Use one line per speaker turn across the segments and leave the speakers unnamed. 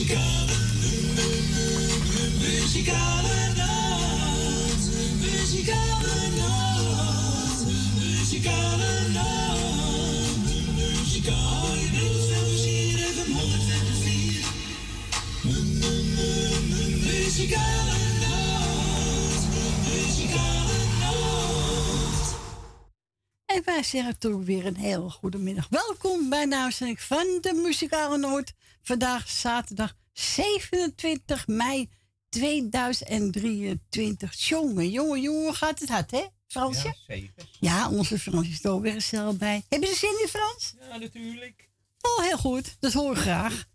Muzikale, muzikale nacht. Muzikale nacht. Muzikale nacht. Muzikale Muzikale nacht. Muzikale nacht.
En wij zeggen toch weer een heel goede middag. Welkom bij de van de Muzikale Noord. Vandaag zaterdag 27 mei 2023. Jongen, jongen, jongen, gaat het hard, hè? Fransje?
Ja, zeker.
Ja, onze Frans is er ook weer gezellig bij. Hebben ze zin in Frans?
Ja, natuurlijk.
Oh, heel goed. Dat hoor ik graag.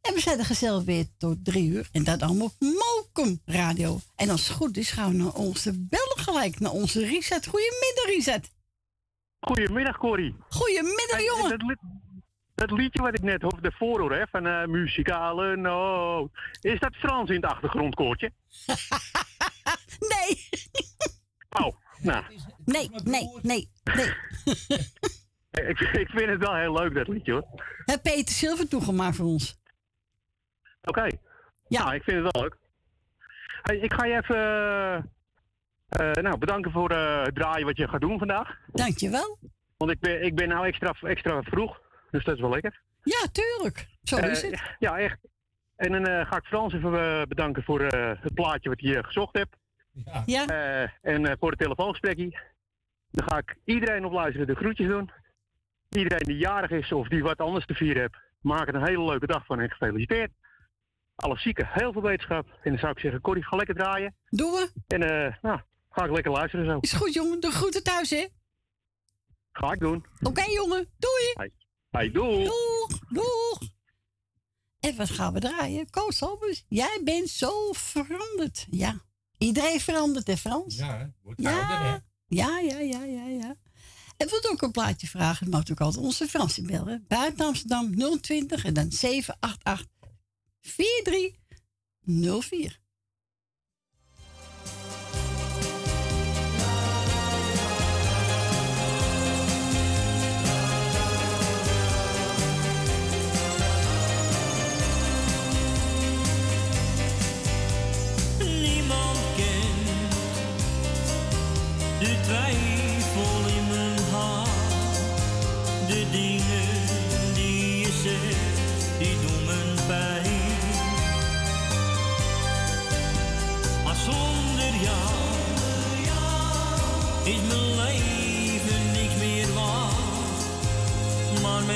En we zijn er gezellig weer tot drie uur. En dat allemaal op Mokum Radio. En als het goed is, gaan we naar onze bellen gelijk. Naar onze Reset. Goedemiddag, Reset.
Goedemiddag, Corrie.
Goedemiddag, jongen.
Dat, lied- dat liedje wat ik net hoorde, de voorhoor, hè, van eh, muzikale noot. Is dat Frans in het achtergrondkoortje?
Nee,
Oh, nou,
nee, nee, nee, nee.
ik, ik vind het wel heel leuk, dat liedje, hoor.
Heb Peter Silver toegemaakt voor ons.
Oké.
Ja.
Nou, ik vind het wel leuk. Hey, ik ga je even eh, eh, nou, bedanken voor het draaien wat je gaat doen vandaag.
Dankjewel.
Want ik ben, ik ben nou extra, extra vroeg, dus dat is wel lekker.
Ja, tuurlijk. Zo is
Eh,
het.
Ja, echt. En dan eh, ga ik Frans even eh, bedanken voor eh, het plaatje wat je gezocht hebt.
Ja.
Ja,
Eh, en eh, voor het telefoongesprekje. Dan ga ik iedereen op luisteren de groetjes doen. Iedereen die jarig is of die wat anders te vieren heeft, maak er een hele leuke dag van en gefeliciteerd. Alle zieken, heel veel wetenschap. En dan zou ik zeggen, Corrie, ga lekker draaien.
doen we.
En eh, nou, ga ik lekker luisteren zo.
Is goed, jongen. De groeten thuis, hè?
Ga ik doen.
Oké, jongen. Doei.
Hey.
Doeg, doeg. En wat gaan we draaien? Koos Albers, jij bent zo veranderd. Ja, iedereen verandert, hè Frans?
Ja, wordt
Ja.
ouder, hè.
Ja, ja, ja, ja, ja. En wilt ook een plaatje vragen, dan mag ook altijd onze Fransie bellen. Buiten Amsterdam 020 en dan 788 4304.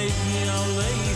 Maar met jouw leven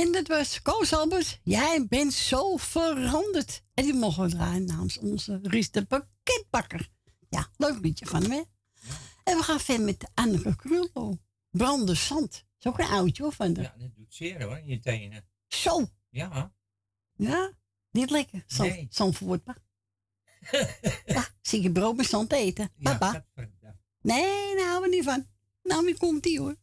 En
dat was Koos Albers. Jij bent zo veranderd. En die mogen we draaien namens onze Ries de pakketbakker. Ja, leuk liedje van hem, hè? En we gaan verder met Anneke Krullo. Branden zand. is ook een oudje hoor van de.
Ja, dat doet zeer hoor, in je tenen.
Zo.
Ja.
Ja, niet lekker. Zand,
Nee.
Ja, zie je brood met zand eten. Papa. nee, daar houden we niet van. Nou, wie komt die hoor.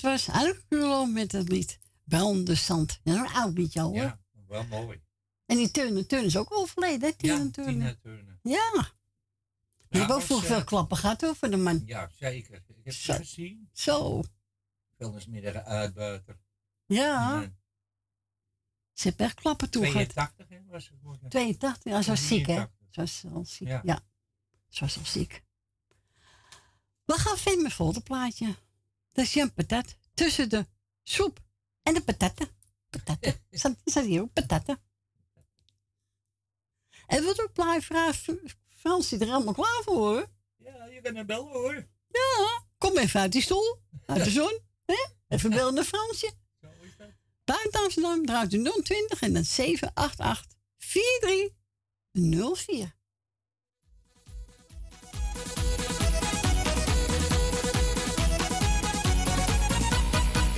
Dat was
Krullo met het lied Brandende zand. Ja, een oud liedje al hoor.
Ja, wel mooi.
En die Turner Turner is ook overleden, hè? Tina
Ja,
Turner.
Tina Turner.
Ja. Die hebben ook
was,
vroeger
eh,
veel klappen gehad hoor, voor de man.
Ja, zeker. Ik heb ze gezien.
Zo.
Vuilnismiddag uitbuiter.
Ja.
En,
Ze hebben echt klappen
eh,
toegehad.
82 hè, was het geworden.
82, ja, ze was ziek hè.
83.
Ze was al ziek,
Ja.
ja. Ze was al ziek. We gaan verder met volgende plaatje. Dat is Jan Patat. Tussen de soep en de patatten. Patatten. Zat, zat hier ook patatten. En wilt ook plaatje vragen? Frans zit er helemaal klaar voor hoor.
Ja, je kan hem bellen hoor.
Ja, kom even uit die stoel. Uit de zon. hè? Even bellen naar Fransje.
Zo is dat.
Buiten Amsterdam draait u 020 en dan 788 4304.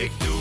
Ik doe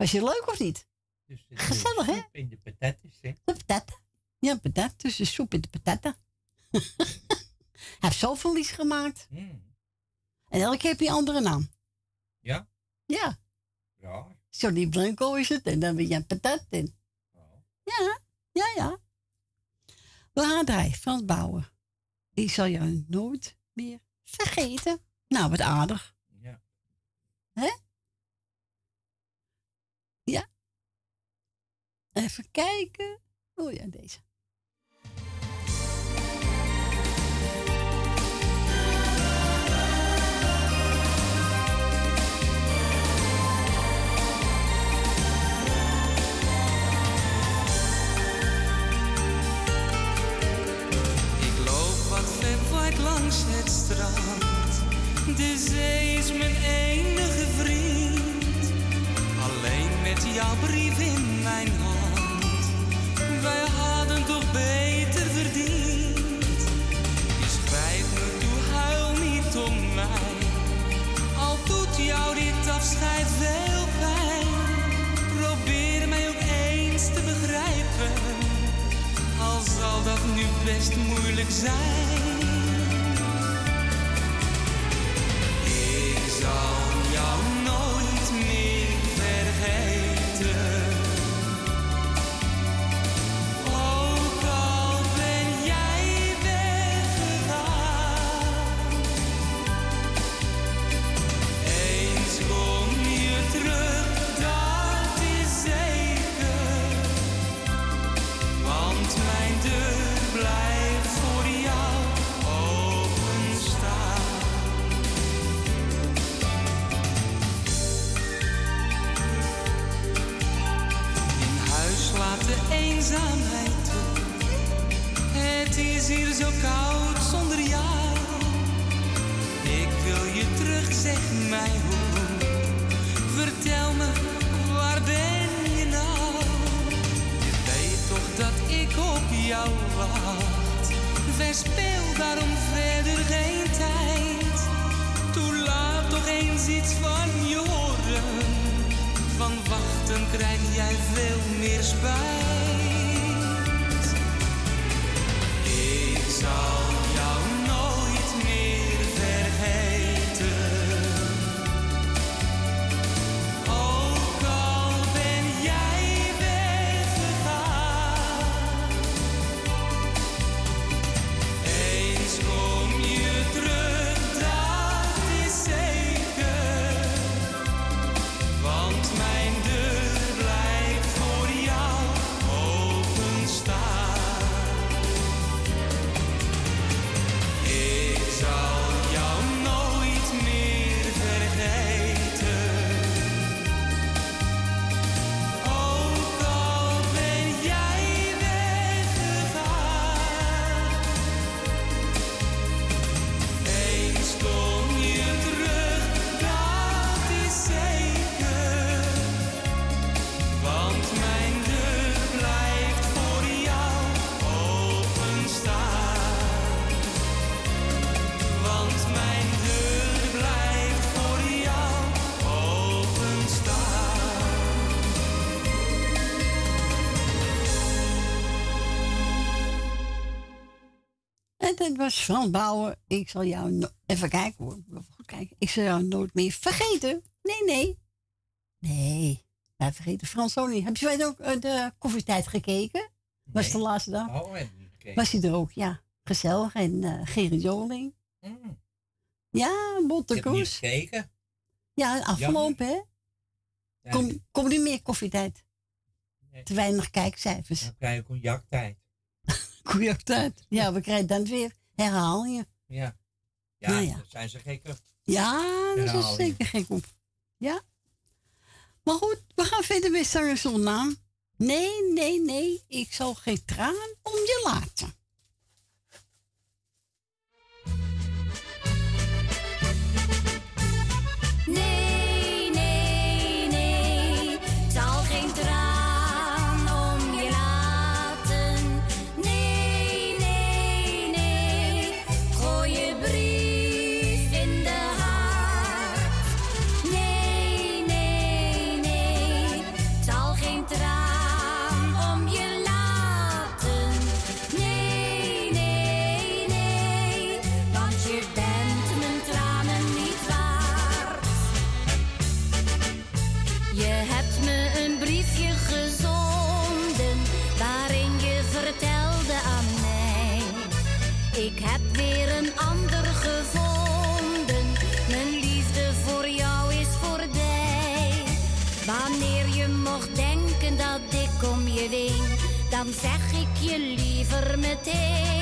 was je leuk of niet?
Dus de
Gezellig, hè?
In de patates, hè?
De patata. Ja, patat. Tussen soep en de patata. hij heeft zoveel lies gemaakt.
Mm.
En elke keer heb je een andere naam.
Ja?
Ja.
Ja.
Johnny Blanco is het. En dan ben je een patat in.
Oh.
Ja, ja, ja. We gaan draaien. Frans Bouwen. Ik zal jou nooit meer vergeten. Nou, wat aardig.
Ja.
Hè? Ja. Even kijken. Oh ja, deze.
Langs het strand. De zee is mijn enige vriend. Alleen met jouw brief in mijn hand. Wij hadden toch beter verdiend. Je schrijft me toe, huil niet om mij. Al doet jou dit afscheid veel pijn. Probeer mij ook eens te begrijpen. Al zal dat nu best moeilijk zijn. Ik zal jou nooit Het is hier zo koud zonder jou. Ik wil je terug, zeg mij hoe. Vertel me, waar ben je nou? Je weet toch dat ik op jou wacht. Verspeel daarom verder geen tijd. Toe laat toch eens iets van je horen. Van wachten krijg jij veel meer spijt. Ik
En dat was Frans Bouwen. Ik zal jou... no- Even kijken hoor. Even goed kijken. Ik zal jou nooit meer vergeten. Nee, nee. Nee. Nou, vergeten, Fransoni. Heb je ook uh, de koffietijd gekeken? Was
Nee.
de laatste dag?
Oh, niet gekeken.
Was hij er ook, ja. Gezellig. En eh Gerrit Joling.
Mm,
Ja,
heb niet
Koes.
gekeken.
Ja, afgelopen, hè? Kom, kom niet meer koffietijd.
Nee.
Te weinig kijkcijfers.
Dan krijg je cognactijd.
Cognactijd. Ja, we krijgen dan weer herhalingen.
Ja. Ja,
Nou ja.
zijn ze gek op.
Ja, daar is
Herhalingen.
zeker gek op. Ja. Maar goed, we gaan verder met zonder naam. Nee, nee, nee, ik zal geen traan om je laten.
Dan zeg ik je liever meteen.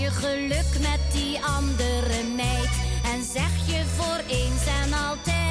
Je geluk met die andere meid en zeg je voor eens en altijd.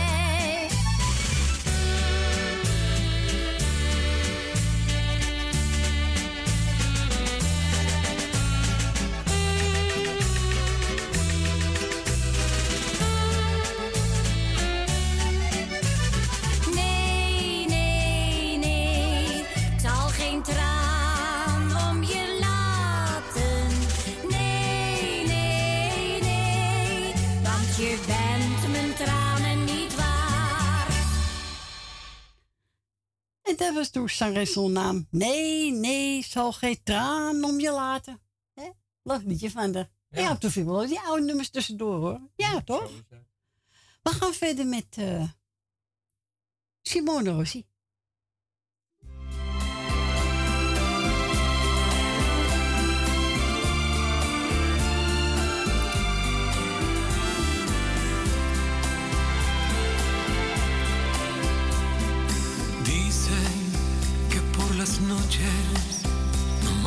Dat was toen zangeres naam. Nee, nee, zal geen traan om je laten. Hè? Leuk liedje van de... Ja,
Ja.
toen wel die oude nummers tussendoor hoor. Ja, toch? We gaan verder met eh, Simone Rossi.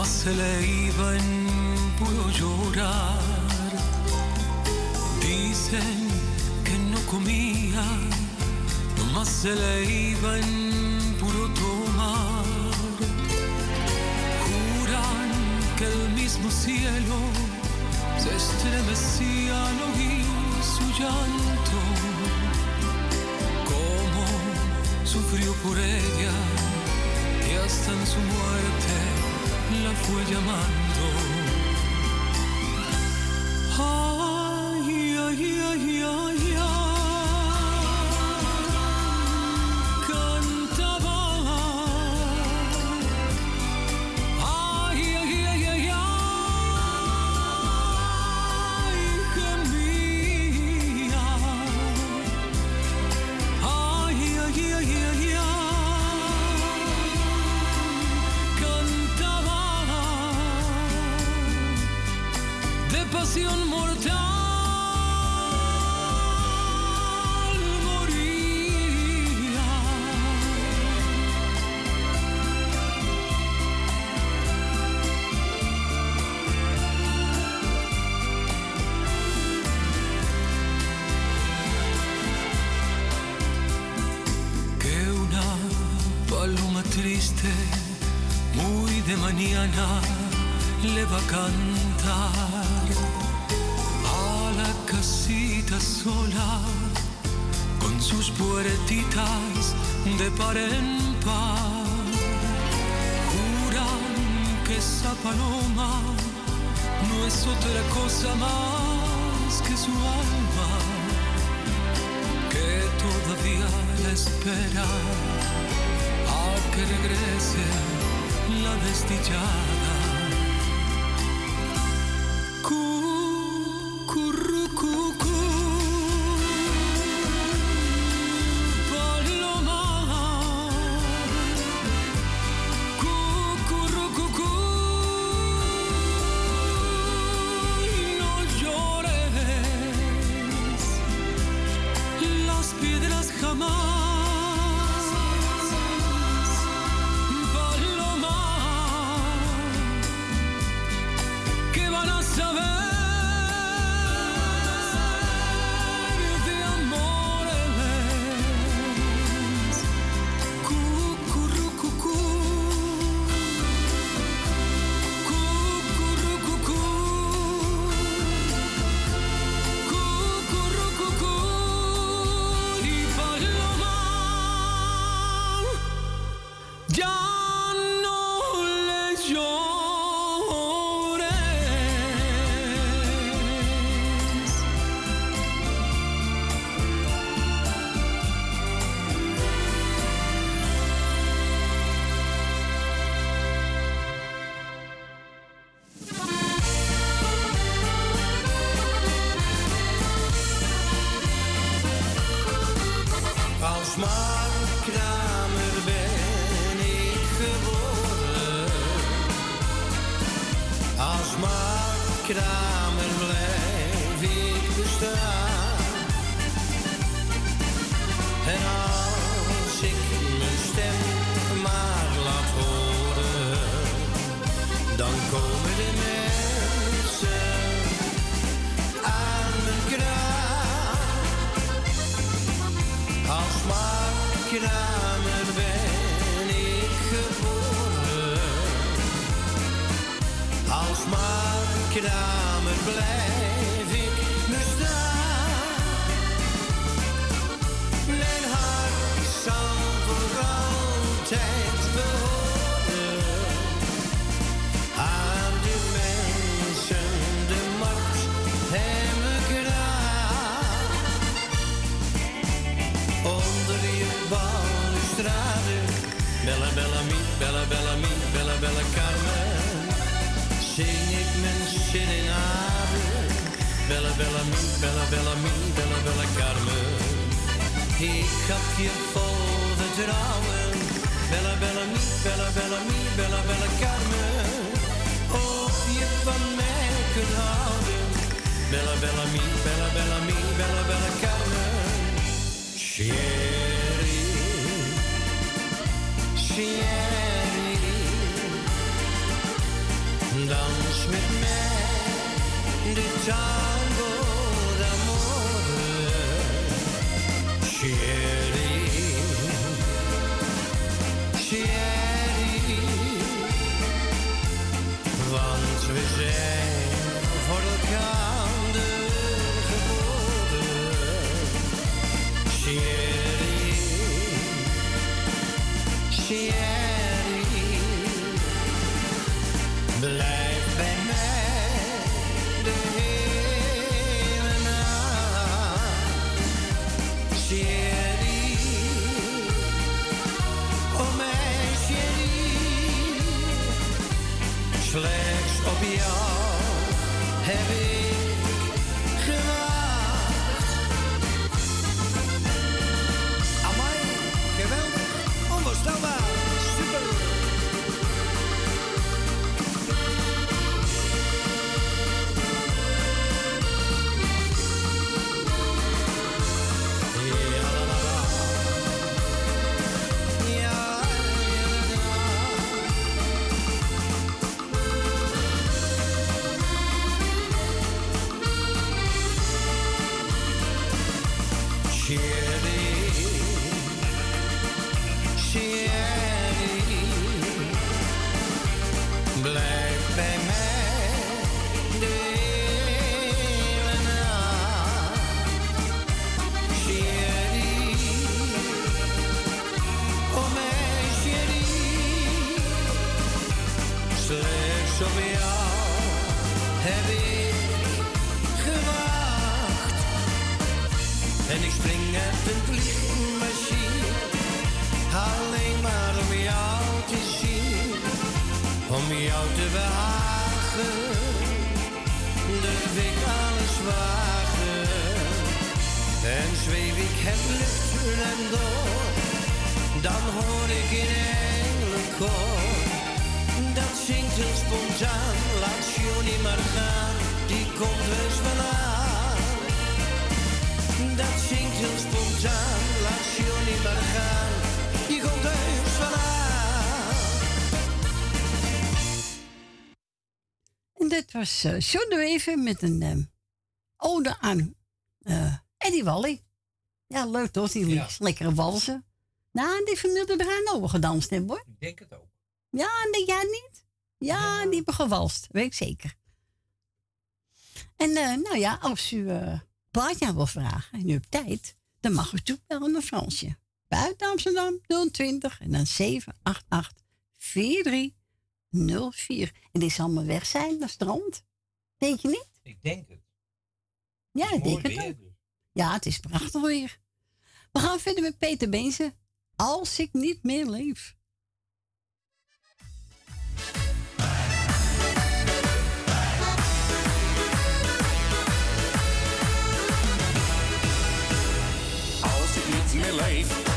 Nomás se le iba en puro llorar. Dicen que no comía, nomás se le iba en puro tomar. Juran que el mismo cielo se estremecía al oír su llanto cómo sufrió por ella y hasta en su muerte la fue llamando. Ay, ay, ay, ay.
Was eh John de Wever met een eh, ode aan eh, Eddie Wally. Ja, leuk toch, die
Ja.
Lekkere walsen. Nou, die familie eraan over gedanst hebben hoor.
Ik denk het ook.
Ja, nee, jij niet? Ja, die hebben gewalst, weet ik zeker. En eh, nou ja, als u plaatje wil vragen en u hebt tijd, dan mag u toebellen naar Fransje. Buiten Amsterdam 020 en dan 788 4304. En die zal maar weg zijn naar strand. Denk je niet?
Ik denk het.
Ja, ik denk het ook.
dus.
Ja, het is prachtig weer. We gaan verder met Peter Beense. Als ik niet meer leef.
Als ik niet meer leef,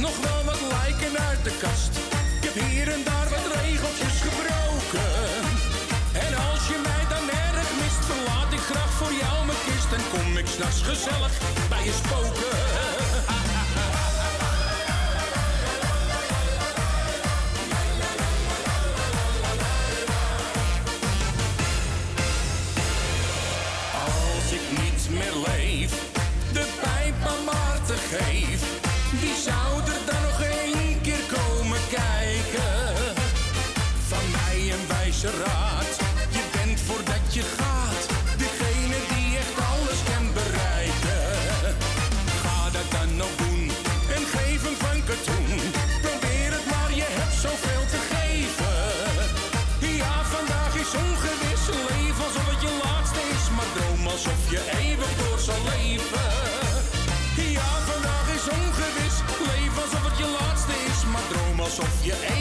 nog wel wat lijken uit de kast. Ik heb hier en daar wat regeltjes gebroken. En als je mij dan erg mist, verlaat ik graag voor jou mijn kist. En kom ik s'nachts gezellig bij je spoken. Wijze raad, je bent voordat je gaat. Degene die echt alles kan bereiken. Ga dat dan nog doen en geef hem van katoen. Probeer het maar, je hebt zoveel te geven. Ja, vandaag is ongewis. Leef alsof het je laatste is, maar droom alsof je eeuwig door zal leven. Ja, vandaag is ongewis. Leef alsof het je laatste is, maar droom alsof je eeuwig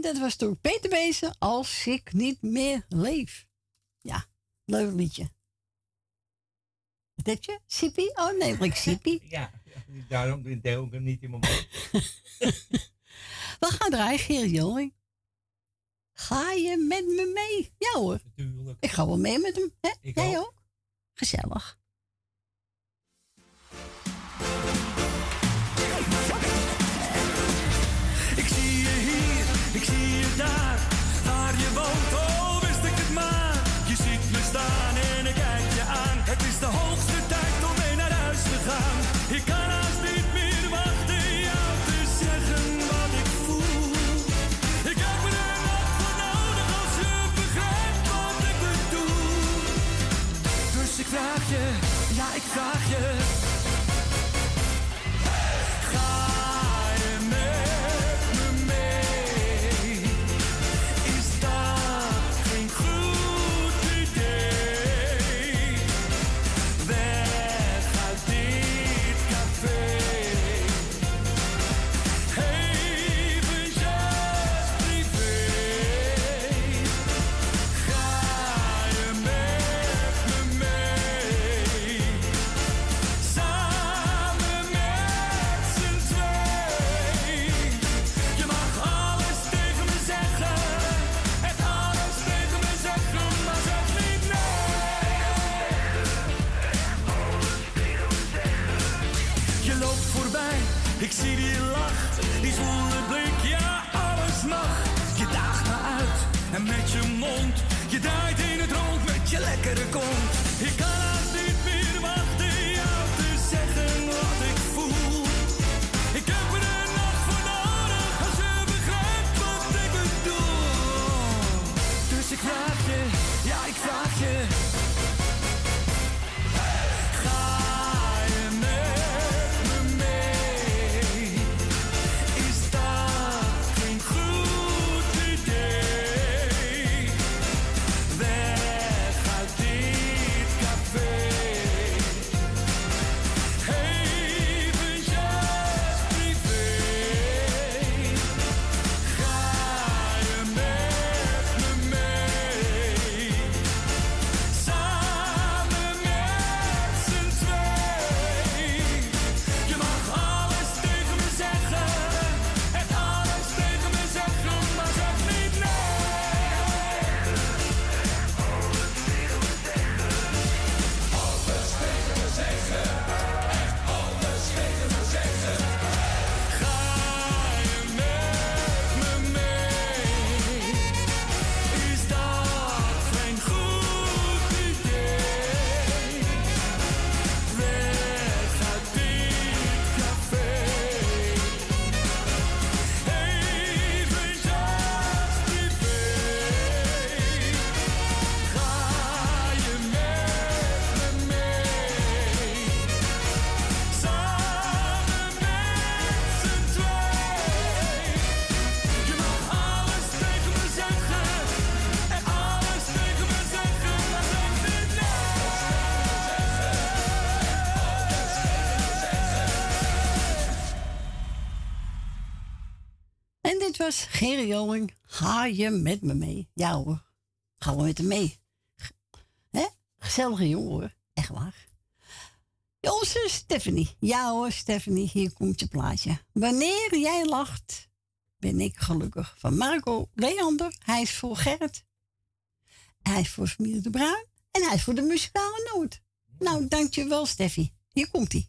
En dat was door Peter Bezen, Als ik niet meer leef. Ja, leuk liedje. Wat heb je? Oh nee, ik Sippie.
Ja, daarom deel ik hem niet in mijn mond.
We gaan draaien, Gerrit Joling. Ga je met me mee? Ja hoor.
Natuurlijk.
Ik ga wel mee met hem. Hè?
Ik
Jij
ook.
ook? Gezellig. Doctor. Gerry. Ga je met me mee? Ja hoor. Gaan we met hem mee. Hè? Gezellige jongen hoor. Echt waar. Onze Stephanie. Ja hoor, Stephanie. Hier komt je plaatje. Wanneer jij lacht, ben ik gelukkig. Van Marco Leander. Hij is voor Gerrit. Hij is voor familie de Bruin. En hij is voor de muzikale noot. Nou, dankjewel Steffi. Hier komt hij.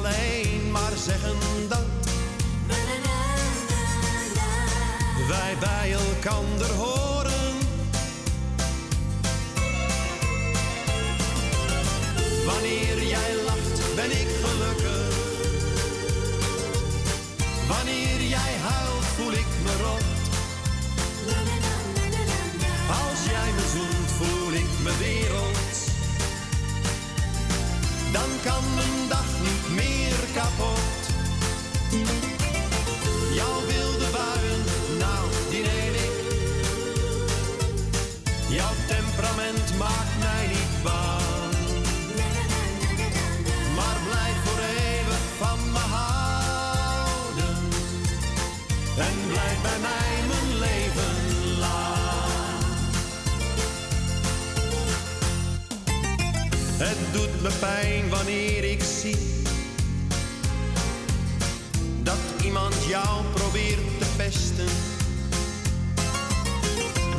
alleen maar zeggen dat wij bij elkander horen. Wanneer jij lacht, ben ik Maar blijf voor eeuwig van me houden. En blijf bij mij mijn leven lang. Het doet me pijn wanneer ik zie dat iemand jou probeert te pesten.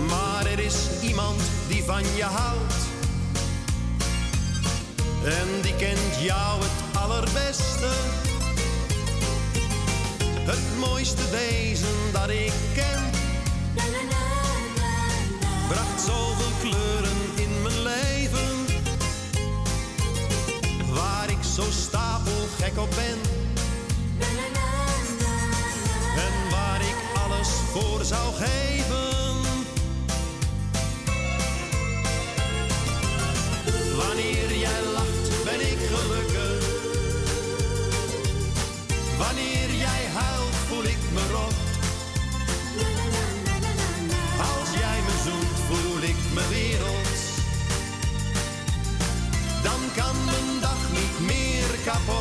Maar er is iemand die van je houdt. En die kent jou het allerbeste. Het mooiste wezen dat ik ken. Bracht zoveel kleuren in mijn leven. Waar ik zo stapelgek op ben. En waar ik alles voor zou geven. Meer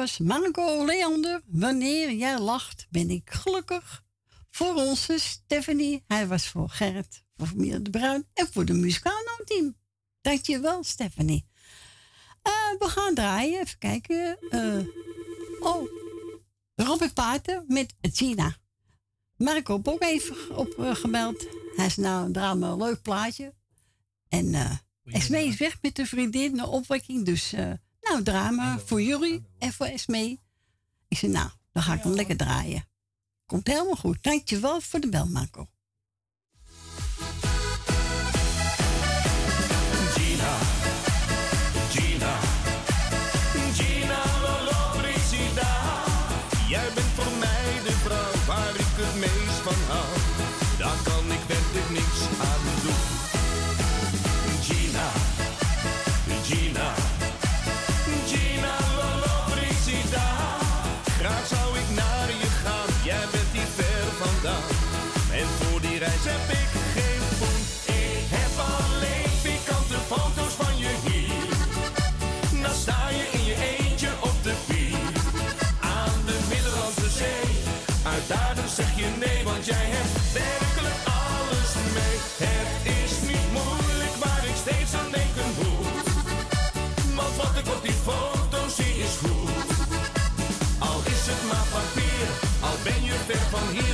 was Marco Leander. Wanneer jij lacht, ben ik gelukkig. Voor onze Stephanie. Hij was voor Gerrit, voor familie De Bruin en voor de Muscano-team. Dankjewel, Stephanie. Eh, we gaan draaien. Even kijken. Eh, oh, Robert Paarten met Gina. Marco heb ook even opgebeld. Hij is nou draai een leuk plaatje. En eh Esmee is weg met de vriendin naar opwekking. Dus eh, nou, drama voor jullie en voor Esmee. Ik zei, nou, dan ga ik hem lekker draaien. Komt helemaal goed. Dankjewel voor de bel, Marco.
Ver van hier,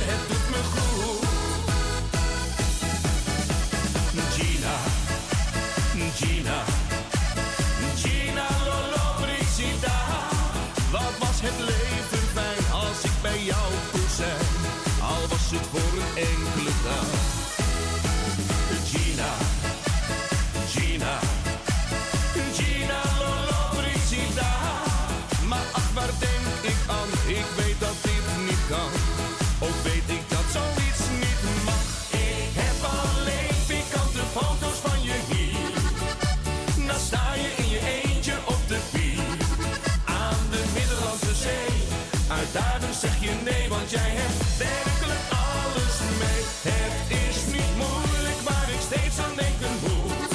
jij hebt werkelijk alles mee. Het is niet moeilijk, waar ik steeds aan denken moet.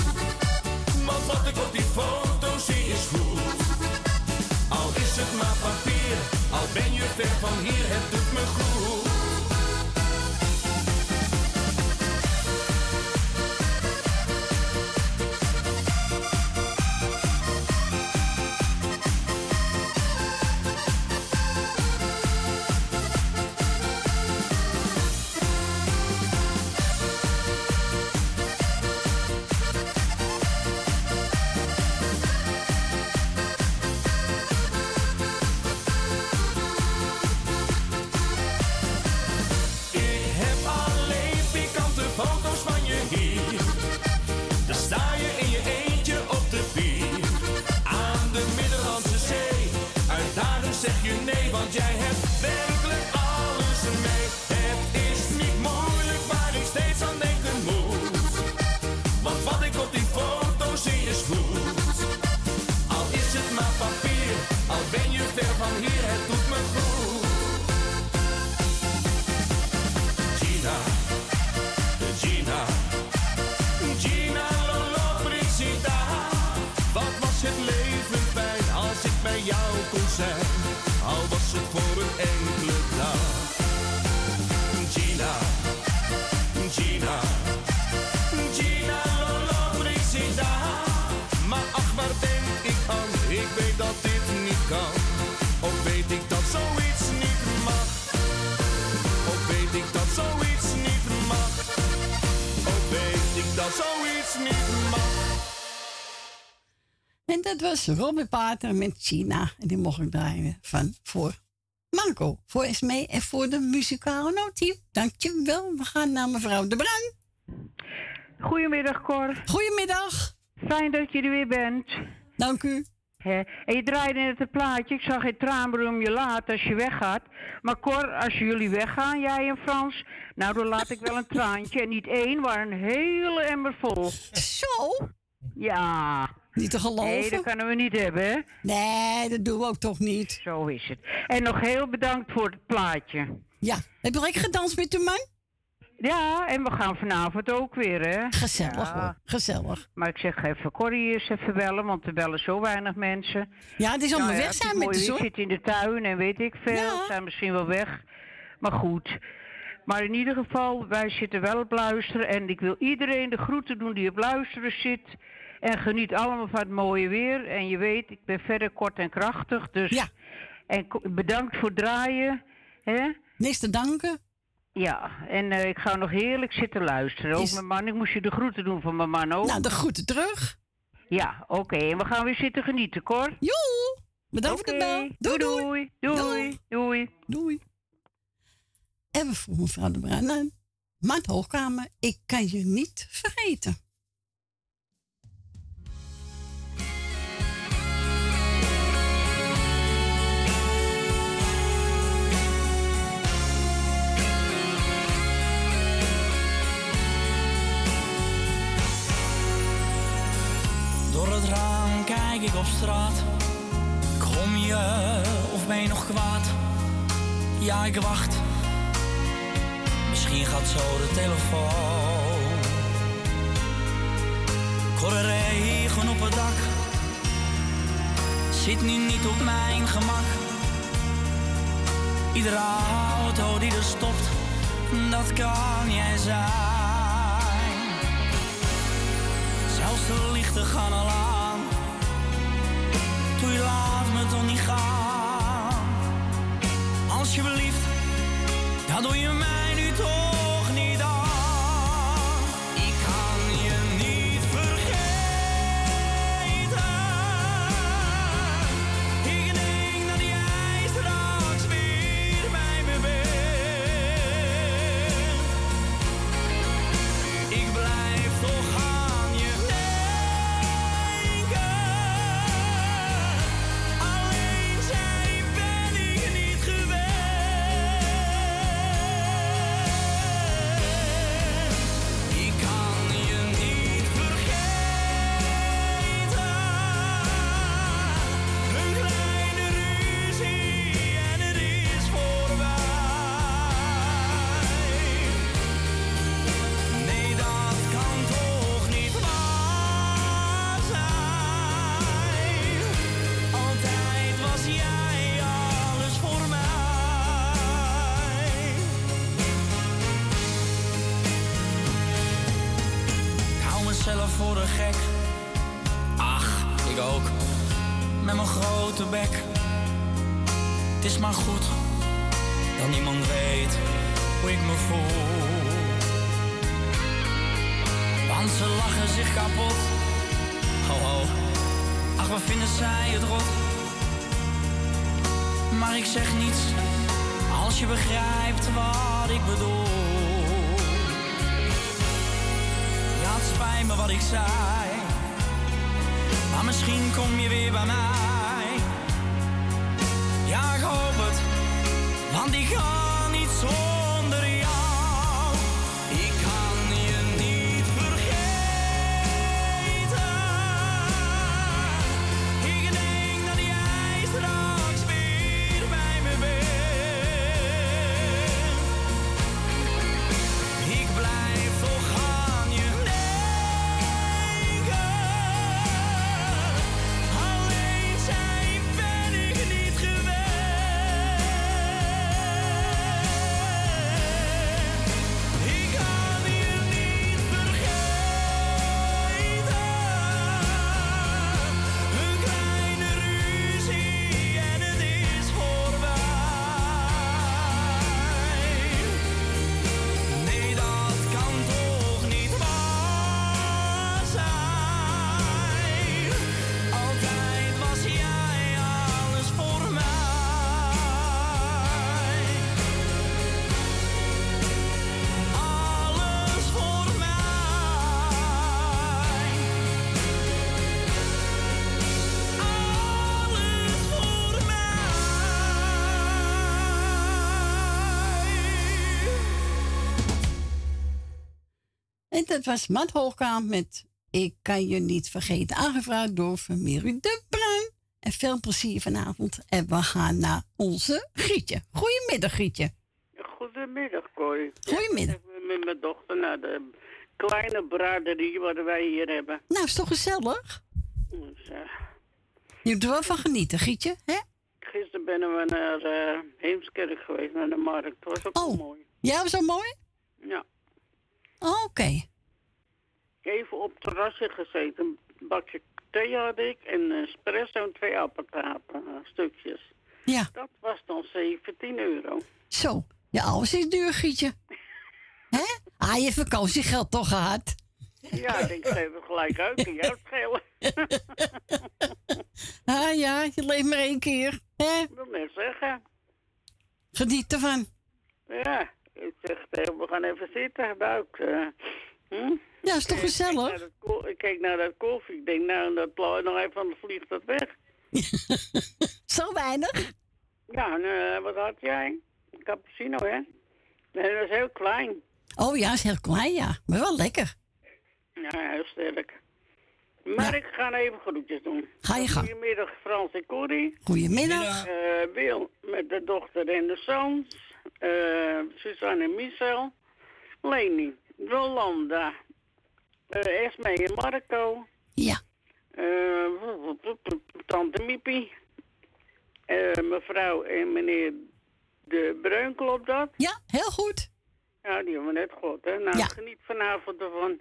Want wat ik op die foto zie is goed. Al is het maar papier, al ben je ver van hier, Was
Robert Pater met China. En die mocht ik draaien van voor Marco, voor Esmee en voor de muzikale notief. Dankjewel. We gaan naar mevrouw De Bruin.
Goedemiddag, Cor.
Goedemiddag.
Fijn dat je er weer bent.
Dank u.
En je draaide net het plaatje. Ik zag geen traanbroer om je laat als je weggaat. Maar Cor, als jullie weggaan, jij en Frans, nou dan laat ik wel een traantje. En niet één, maar een hele emmer vol.
Zo?
Ja.
Niet te geloven.
Nee, dat kunnen we niet hebben?
Nee, dat doen we ook toch niet.
Zo is het. En nog heel bedankt voor het plaatje.
Ja. Heb je lekker gedanst met de man?
Ja, en we gaan vanavond ook weer, hè?
Gezellig
Ja.
hoor. Gezellig.
Maar ik zeg even Corrie eens even bellen, want er bellen zo weinig mensen.
Ja, het is allemaal weg
het
zijn met de zon.
zit in de tuin en weet ik veel.
Ja.
Zijn misschien wel weg. Maar goed. Maar in ieder geval, wij zitten wel op luisteren. En ik wil iedereen de groeten doen die op luisteren zit. En geniet allemaal van het mooie weer. En je weet, ik ben verder kort en krachtig. Dus
Ja.
En bedankt voor het draaien. Hè?
Niks te danken.
Ja, en eh, ik ga nog heerlijk zitten luisteren. Ook
Is-
mijn man, ik moest je de groeten doen van mijn man ook.
Nou, de groeten terug.
Ja, oké. En we gaan weer zitten genieten, Cor.
Joe! Bedankt voor de bel.
Oké,
Doei,
doei, doei. Doei. Doei.
Doei. En we vroegen mevrouw de Bruin aan. Maat Hoogkamer, ik kan je niet vergeten.
Door het raam kijk ik op straat. Kom je of ben je nog kwaad? Ja, ik wacht. Misschien gaat zo de telefoon. De regen op het dak. Zit nu niet op mijn gemak. Iedere auto die er stopt, dat kan jij zijn. Zelfs de lichten gaan al aan. Doe je laat me toch niet gaan. Alsjeblieft, dat doe je mij Ze lachen zich kapot. Ho ho, ach wat vinden zij het rot. Maar ik zeg niets als je begrijpt wat ik bedoel. Ja, het spijt me wat ik zei. Maar misschien kom je weer bij mij. Ja, ik hoop het, want ik ga niet zonder dat
was Matt Hoogkamp met Ik kan je niet vergeten. Aangevraagd door familie De Bruin. En veel plezier vanavond. En we gaan naar onze Grietje. Goedemiddag, Grietje.
Goedemiddag, Corrie.
Goedemiddag.
Ik ben met mijn dochter naar de kleine braderie wat wij hier hebben.
Nou, is toch gezellig?
Dus, eh,
Je moet er wel van genieten, Grietje. Hè?
gisteren ben we naar eh Heemskerk geweest, naar de markt. Was ook
Oh.
mooi.
Ja, was dat mooi?
Ja.
Oh, Oké.
Even op het terrasje gezeten. Een bakje thee had ik en een espresso en twee appeltaarten stukjes.
Ja.
Dat was dan 17 euro.
Zo. Ja, alles is duur, Grietje. Hè? Ah, je vakantiegeld toch gehad?
Ja, ik denk, geef het gelijk uit. Kan jou het schelen.
Ah ja, je leeft maar één keer. Hè?
Ik wil net zeggen.
Geniet ervan.
Ja, ik zeg we gaan even zitten, buik. eh, hm?
Ja, is toch
Ik keek
gezellig?
Ik keek naar dat koffie. Ik denk, nou, dat plooi nog even, dan vliegt dat weg.
Zo weinig?
Ja, en, eh, wat had jij? Een cappuccino, hè? Nee, dat is heel klein.
Oh ja, is heel klein, ja. Maar wel lekker.
Ja, heel sterk. Maar ik ga even groetjes doen.
Ga je gang.
Goedemiddag, Frans en Corrie.
Goedemiddag.
Eh, Wil met de dochter en de zoons. Eh, Suzanne en Michel. Leni, Rolanda. eh Esme en Marco.
Ja.
Eh, Tante Miepie. Eh, mevrouw en meneer De Breun, klopt dat?
Ja, heel goed.
Ja, die hebben we net gehoord, hè? Nou,
Ja.
geniet vanavond ervan.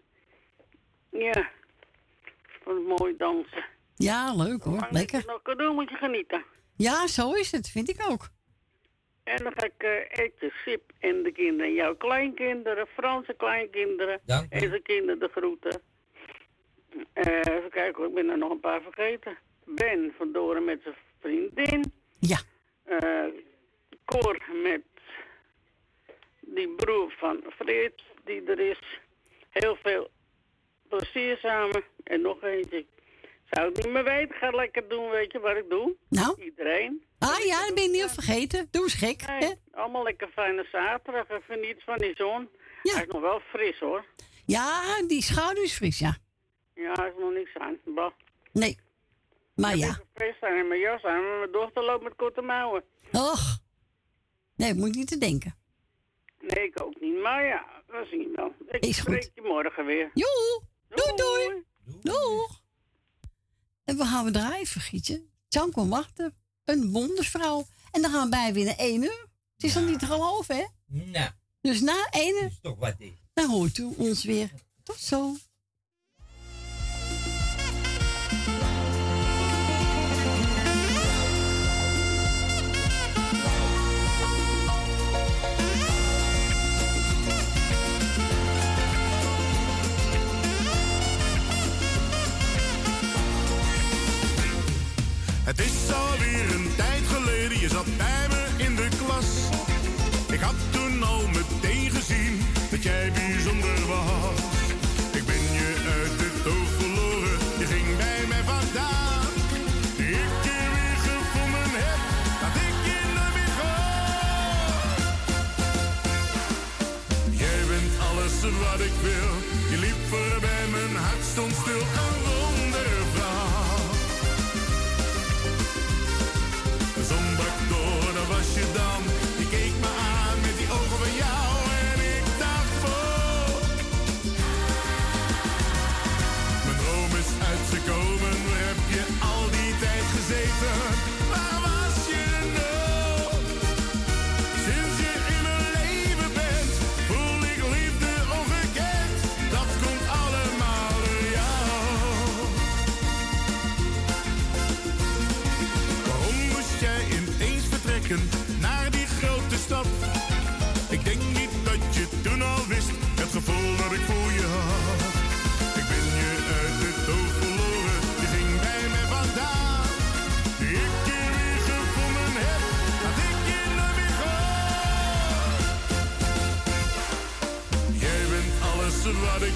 Ja. Van het mooi dansen.
Ja, leuk hoor.
Als
Lekker.
je het nog kan doen, moet je genieten.
Ja, zo is het. Vind ik ook.
En dan ga ik eh eten, Sip en de kinderen. Jouw kleinkinderen, Franse kleinkinderen.
Dank u.
En zijn kinderen de groeten. Eh, even kijken ik ben er nog een paar vergeten. Ben van Doren met zijn vriendin.
Ja.
Eh Cor met die broer van Frits die er is. Heel veel plezier samen. En nog eentje. Zou ik niet meer weten. Ga lekker doen, weet je wat ik doe?
Nou?
Iedereen.
Ah ja, dat ben je niet vergeten. Doe eens gek.
Nee,
Hè?
allemaal lekker fijne zaterdag. Even niets van die zon. Hij is nog wel fris hoor.
Ja, die schouder is fris, ja.
Ja, hij is nog niks aan. Bah.
Nee. Maar ja.
Fris zijn en mijn jas aan, maar mijn dochter loopt met korte mouwen.
Och. Nee, moet niet te denken.
Nee, ik ook niet. Maar ja, we zien wel. Ik
Is goed.
spreek je morgen weer.
Joe. Doei, doei. Doeg. En we gaan we draaien, vergietje. Jan kon wachten. Een wondersvrouw. En dan gaan weer naar 1 uur. Het is dan niet te geloven, hè?
Nou,
Dus na 1 uur,
is toch wat is.
dan hoort u ons weer. Tot zo.
Het is alweer een tijd geleden, je zat bij me in de klas. Ik had toen al meteen gezien dat jij bijzonder was. Ik ben je uit het oog verloren, je ging bij mij vandaan. Ik je weer gevonden heb, dat ik je nooit meer gehad. Jij bent alles wat ik wil, je liep voorbij,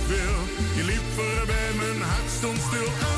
je liep voorbij, mijn hart stond stil,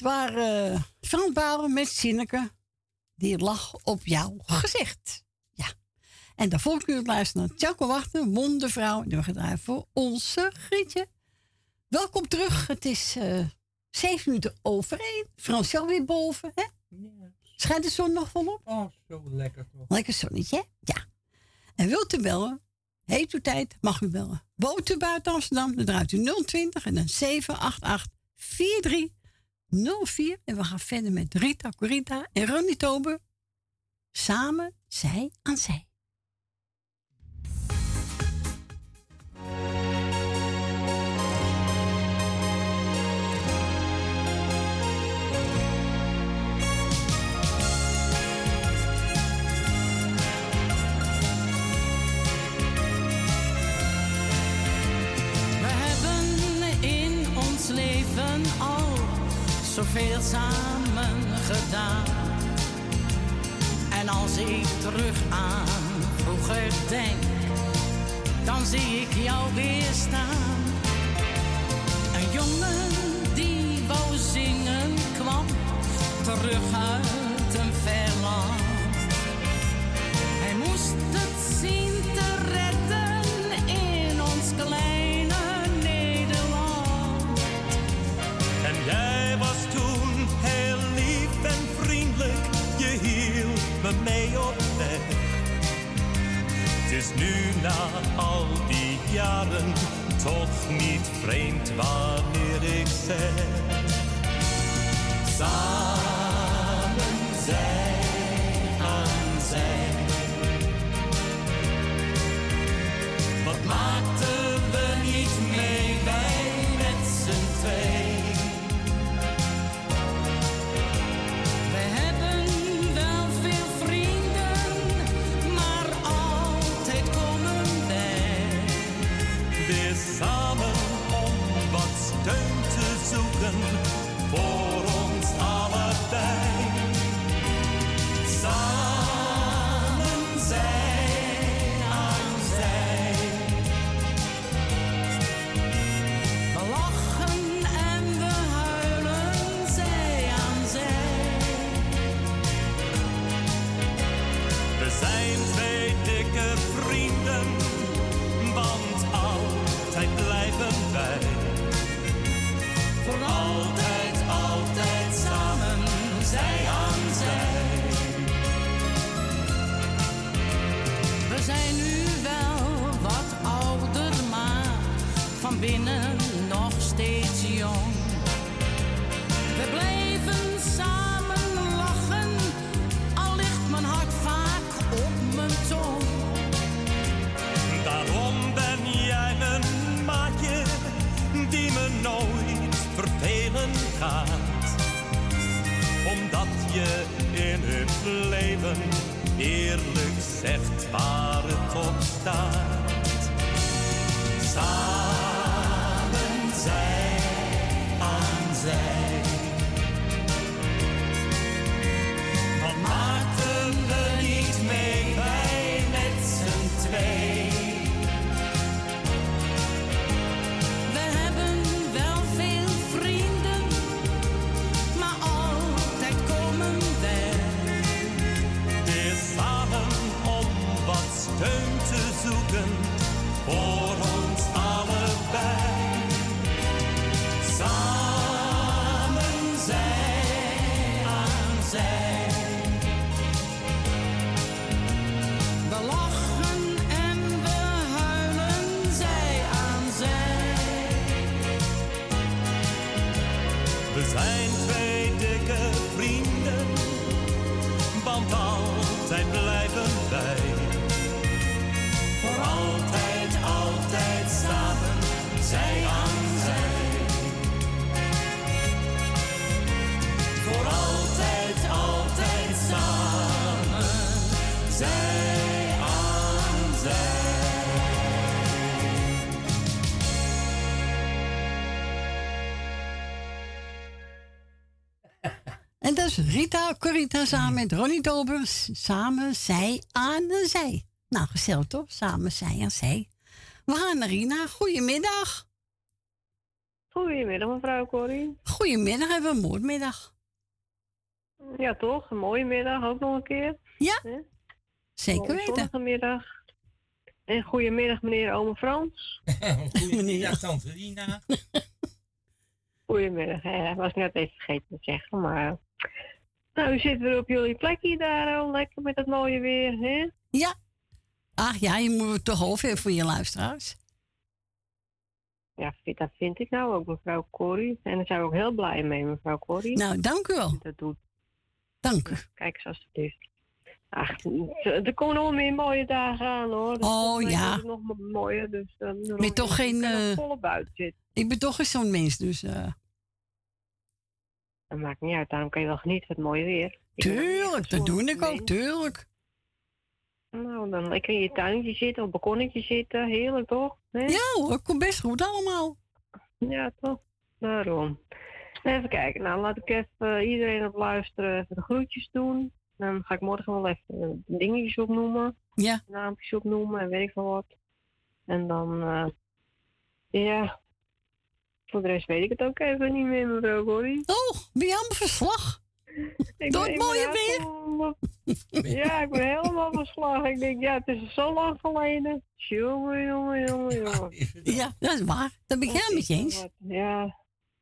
dit waren Frans met Zinneke. Die lag op jouw gezicht. Ja. En daarvoor volgt u luisteren naar Wachten, Wondervrouw. En we gaan voor onze Grietje. Welkom terug. Het is uh, zeven minuten over één. Fransjo weer boven, hè? Ja. Schijnt de zon nog volop?
Oh, zo lekker toch.
Lekker zonnetje, hè? Ja. En wilt u bellen? Heet u tijd, mag u bellen. Woont Amsterdam, dan draait u 020 en dan 788 43 04. En we gaan verder met Rita Corita en Ronnie Tober. Samen zij aan zij.
Zoveel samen gedaan. En als ik terug aan vroeger denk, dan zie ik jou weer staan. Een jongen die wou kwam terug uit een ver land. Hij moest het zien te redden in ons kleine
Het is nu na al die jaren toch niet vreemd wanneer ik zeg. Samen zij aan zij. Wat maakten we niet mee, Weer leven eerlijk zegt waar het op staat.
Rita Corita samen met Ronnie Dober. Samen zij aan de zij. Nou, gezellig toch? Samen zij aan zij. We gaan naar Rina. Goedemiddag.
Goedemiddag, mevrouw Corrie.
Goedemiddag, hebben we een moordmiddag.
Ja, toch? Een mooie middag ook nog een keer.
Ja, zeker
Mooie
weten.
zonnige middag. En goedemiddag, meneer Ome Frans.
Goedemiddag, tante Rina.
Goedemiddag. hè. Dat was net even vergeten te zeggen, maar... Nou, u zit weer op jullie plekje daar al lekker met het mooie weer, hè?
Ja. Ach ja, je moet het toch over voor je luisteraars.
Ja, dat vind ik nou ook, mevrouw Corrie. En daar zijn we ook heel blij mee, mevrouw Corrie.
Nou, dank u wel.
Dat doet.
Dank u.
Kijk eens alsjeblieft. Ach, er komen nog meer mooie dagen aan hoor. Dus
Oh, ja.
het Nog mooier, dus dan
Ben toch geen...
volle buiten zitten.
ik ben toch geen zo'n mens, dus... eh,
Dat maakt niet uit, daarom kan je wel genieten van het mooie weer. Ik
tuurlijk, dat doe ik ook, tuurlijk.
Nou, dan lekker in je tuintje zitten, op het balkonnetje zitten, heerlijk toch?
Ja hoor, komt best goed allemaal.
Ja, toch? Daarom. Even kijken, nou laat ik even iedereen op luisteren, even de groetjes doen. Dan ga ik morgen wel even dingetjes opnoemen.
Ja.
Naampjes opnoemen en weet ik veel wat. En dan, eh, ja, voor de rest weet ik het ook even niet meer, mevrouw Corrie.
Oh, allemaal verslag?
Ik
Door het mooie
helemaal- Ja, ik ben helemaal verslagen. Ik denk, ja, het is zo lang geleden. Jongen, jongen, jongen, jongen.
Ja, dat is waar. Dat ben ik helemaal met je eens.
Ja,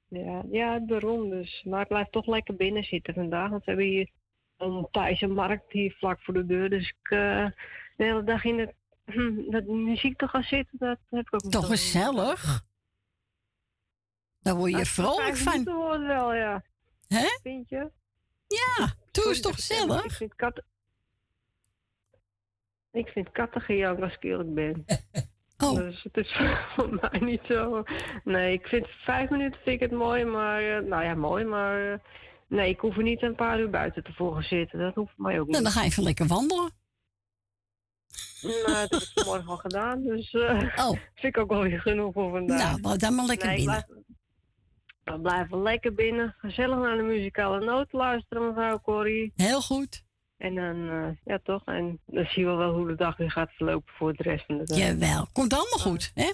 ja, ja, daarom dus. Maar ik blijf toch lekker binnen zitten vandaag. Want we hebben hier een Thaise markt hier vlak voor de deur. Dus ik eh, de hele dag in het, dat muziek te gaan zitten, dat heb ik ook niet
Toch gezellig? Daar word je
Nou,
vrolijk van.
minuten worden wel, ja.
Hè?
Vind je?
Ja, doe eens toch
Ik
gezellig?
vind katten... Ik vind als ik eerlijk ben.
Oh.
Dus het is voor mij niet zo... Nee, ik vind vijf minuten vind ik het mooi, maar... eh, nou ja, mooi, maar... eh, nee, ik hoef er niet een paar uur buiten te volgen zitten. Dat hoeft mij ook niet.
Nou, dan ga je even lekker wandelen.
Nou, dat heb ik vanmorgen al gedaan, dus... eh
oh.
Vind ik ook wel weer genoeg voor vandaag.
Nou, dan maar lekker
Nee, ik
binnen.
We blijven lekker binnen. Gezellig naar de muzikale noot luisteren, mevrouw Corrie.
Heel goed.
En dan, eh, ja toch, en dan zien we wel hoe de dag weer gaat verlopen voor de rest van de dag.
Jawel, komt allemaal goed, hè?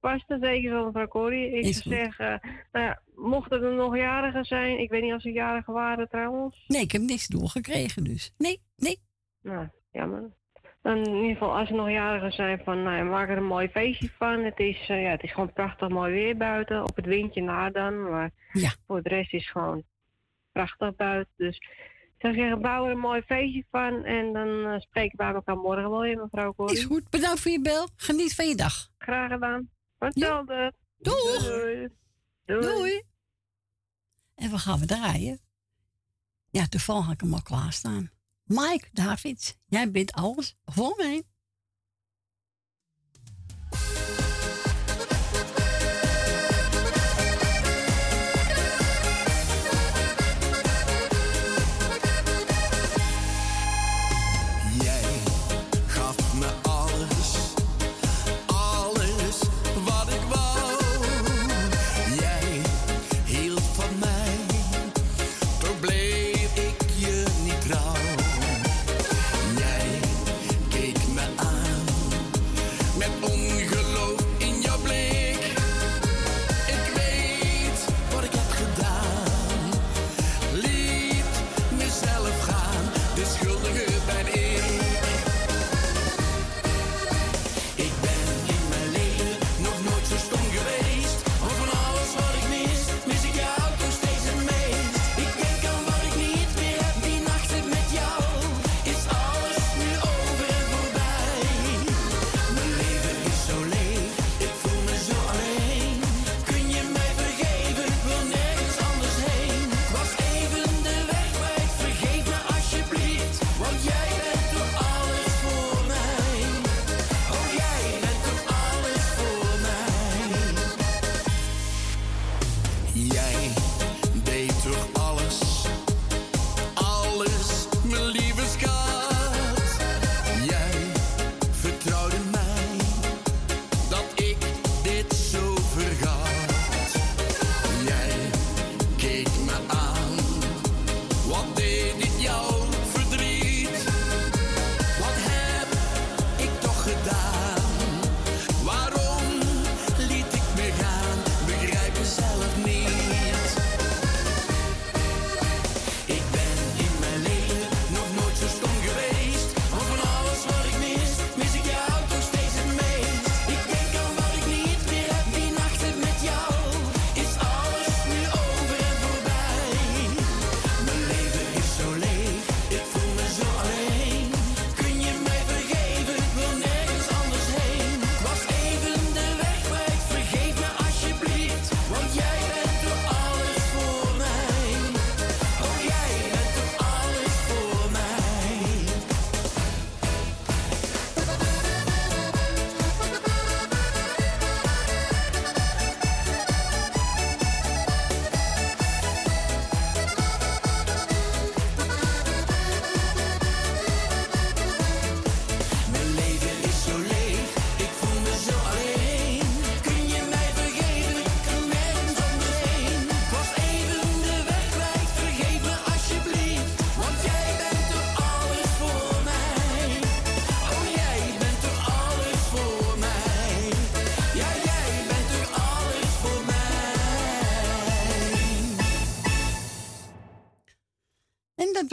Vast en zeker zo, mevrouw Corrie. Ik zou zeggen, nou ja, mochten er nog jarigen zijn, ik weet niet of ze jarigen waren trouwens.
Nee, ik heb niks doorgekregen, dus. Nee, nee.
Nou, jammer. Dan in ieder geval, als er nog jarigen zijn, van, nou ja, maak er een mooi feestje van. Het is, eh, ja, het is gewoon prachtig mooi weer buiten, op het windje na dan. Maar
Ja.
voor de rest is het gewoon prachtig buiten. Dus ik zou zeggen, bouw er een mooi feestje van. En dan eh, spreken wij elkaar morgen wel weer, mevrouw Corrie.
Is goed. Bedankt voor je bel. Geniet van je dag.
Graag gedaan. Hetzelfde.
Doeg.
Doei. Doei.
Doei. En we gaan we draaien. Ja, toevallig had ik hem al klaarstaan. Mike Davids, jij bent alles voor mij.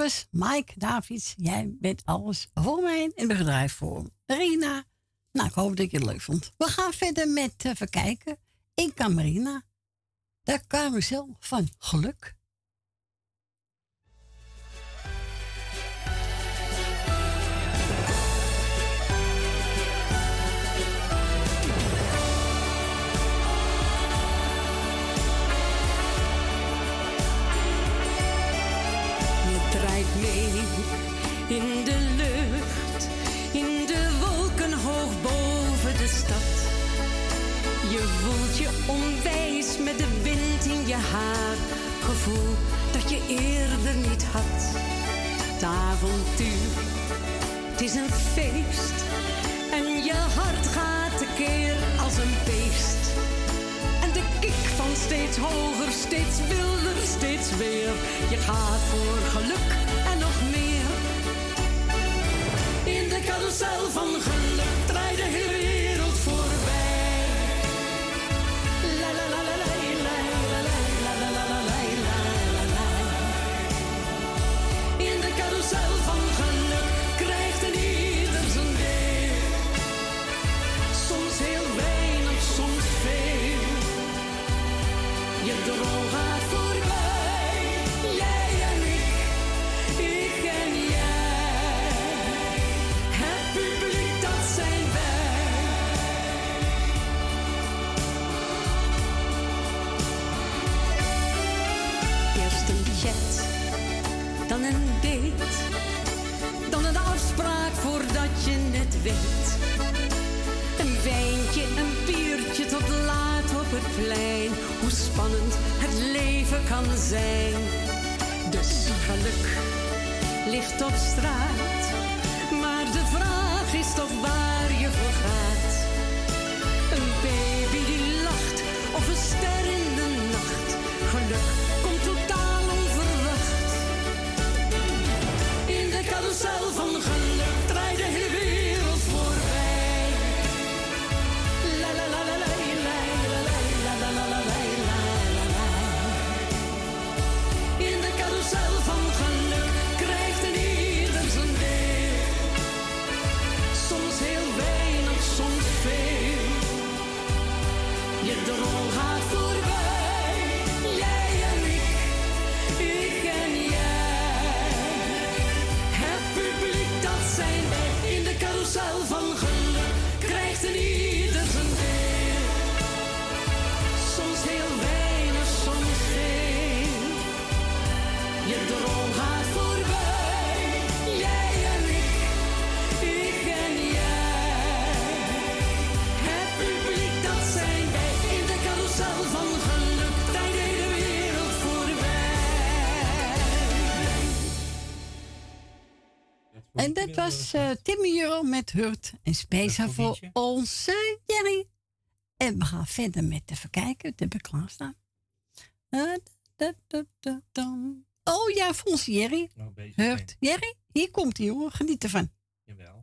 Was Mike Davids. Jij bent alles voor mij en bedrijf voor Rina. Nou, ik hoop dat je het leuk vond. We gaan verder met uh, even kijken. In Camarina. De carousel van geluk.
Het avontuur, het is een feest en je hart gaat tekeer als een beest. En de kick van steeds hoger, steeds wilder, steeds weer. Je gaat voor geluk en nog meer. In de carousel van geluk Een wijntje, een biertje tot laat op het plein. Hoe spannend het leven kan zijn. Dus geluk ligt op straat. Maar de vraag is toch waar je voor gaat. Een baby die lacht of een ster in de nacht. Geluk komt totaal onverwacht. In de carousel van geluk En dat
was eh Timmy Euro met Hurt. En speciaal voor onze Jerry. En we gaan verder met even kijken. Dat heb ik klaarstaan. Eh, da. Oh ja, voor onze Jerry.
Nou,
Hurt. Jerry, hier komt hij hoor. Geniet ervan.
Jawel.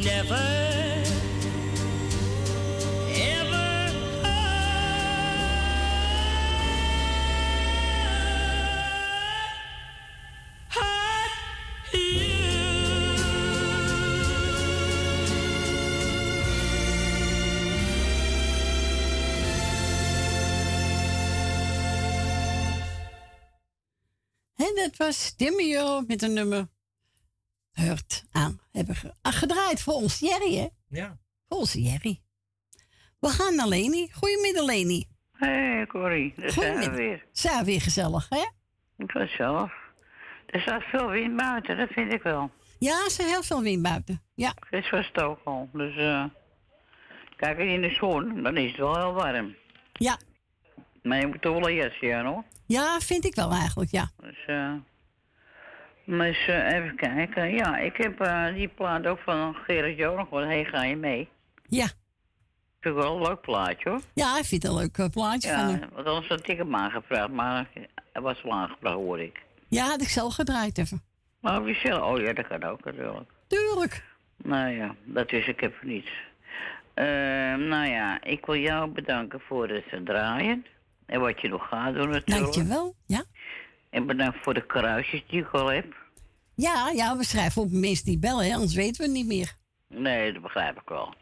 never,
dat was Timio met een nummer. Hurt aan. Hebben ge- ah, gedraaid voor ons Jerry, hè?
Ja.
Voor onze Jerry. We gaan naar Leni. Goedemiddag, Leni.
Hé, hey, Corrie, daar zijn we
Goedemiddag.
weer.
Zijn weer gezellig, hè?
Gezellig. Er staat veel wind buiten, dat vind ik wel.
Ja, er is heel veel wind buiten. Ja.
Gisteren was het ook al. Dus eh kijk in de zon, dan is het wel heel warm.
Ja.
Maar je moet toch wel een jasje aan, hoor.
Ja, vind ik wel eigenlijk, ja.
Dus, eh dus eh, even kijken. Ja, ik heb eh, die plaat ook van Gerard Jonig gehoord. Hey, ga je mee?
Ja.
Vind ik wel een leuk plaatje, hoor.
Ja, ik vind het een leuk eh, plaatje van
Ja,
hem.
want anders had ik hem aangevraagd, maar hij was wel aangevraagd, hoor ik.
Ja, had ik zelf gedraaid even.
Maar wie zelf? Oh ja, dat kan ook natuurlijk.
Tuurlijk.
Nou ja, dat is ik even niets. Eh, nou ja, ik wil jou bedanken voor het draaien. En wat je nog gaat doen natuurlijk.
Dankjewel. Ja.
En bedankt voor de kruisjes die ik al heb.
Ja, ja, we schrijven op mensen die bellen, hè, anders weten we het niet meer.
Nee, dat begrijp ik wel.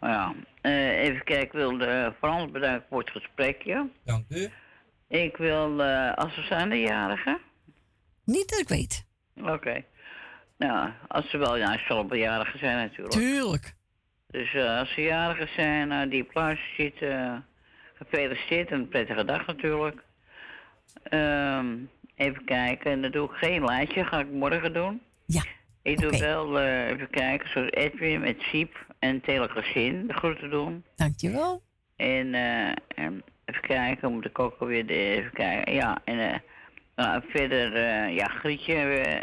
Maar ja, eh, even kijken. Ik wil de Frans bedanken voor het gesprekje.
Dank u.
Ik wil, eh als we zijn de jarigen.
Niet dat ik weet.
Oké. Nou, als ze wel, ja, ze zullen wel jarigen zijn natuurlijk.
Tuurlijk.
Dus eh, als ze jarigen zijn, eh, die luister zitten, eh, gefeliciteerd en een prettige dag natuurlijk. Ehm, even kijken, en dan doe ik geen lijstje, ga ik morgen doen.
Ja.
Ik doe wel, eh, even kijken, zoals Edwin met Siep en het hele gezin de groeten doen.
Dankjewel.
En, eh, en even kijken, moet ik ook alweer, de, even kijken, ja, en eh, nou, verder, ja, Grietje,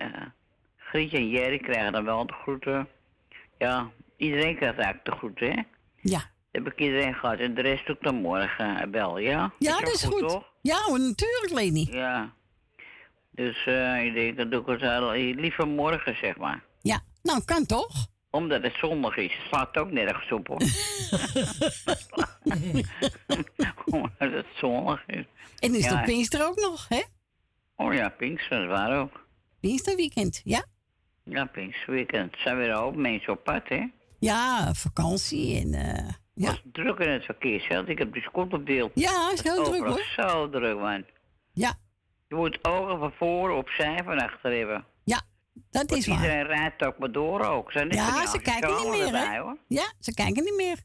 Grietje en Jerry krijgen dan wel de groeten. Ja, iedereen krijgt eigenlijk de groeten, hè?
Ja.
Heb ik iedereen gehad en de rest doe ik dan morgen eh, wel, ja?
Ja,
ook
dat is goed. Ja, hoor, natuurlijk, Leni.
Ja. Dus eh, ik denk, dan doe ik het wel liever morgen, zeg maar.
Ja, nou, kan toch?
Omdat het zondag is. Het slaat ook nergens op, hoor. Omdat het zondag is.
En is
Ja.
het Pinkster ook nog, hè?
Oh ja, Pinkster, dat waar ook.
Pinksterweekend, ja.
Ja, Pinksterweekend. Er zijn weer een hoop mensen op pad, hè?
Ja, vakantie en... eh, ja.
Was druk in het verkeersveld. Ik heb de scot op beeld.
Ja, is heel druk,
Overal Zo druk, man.
Ja.
Je moet ogen van voren, opzij, van achter hebben.
Ja, dat
Want
is waar.
Iedereen rijdt ook maar door ook. Zijn
Ja, ze kijken niet meer,
erbij,
hè?
hoor.
Ja, ze kijken niet meer.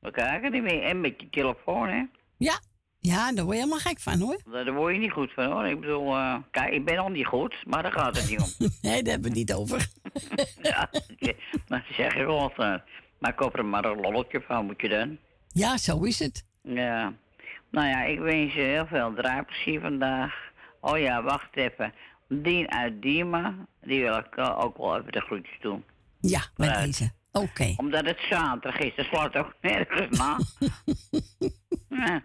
We kijken niet meer. En met je telefoon, hè?
Ja, ja, daar word je helemaal gek van, hoor.
Daar word je niet goed van, hoor. Ik bedoel, eh, kijk, ik ben al niet goed, maar daar gaat het niet om.
nee, daar hebben we het niet over.
ja, maar zeg je wel Maar ik hoop er maar een lolletje van, moet je dan?
Ja, zo is het.
Ja. Nou ja, ik wens je heel veel draaiplezier vandaag. Oh ja, wacht even. Dien uit Diemen, die wil ik eh, ook wel even de groetjes doen.
Ja, bij
Right.
deze. Oké.
Omdat het zaterdag is, dat slaat ook nergens na. ja.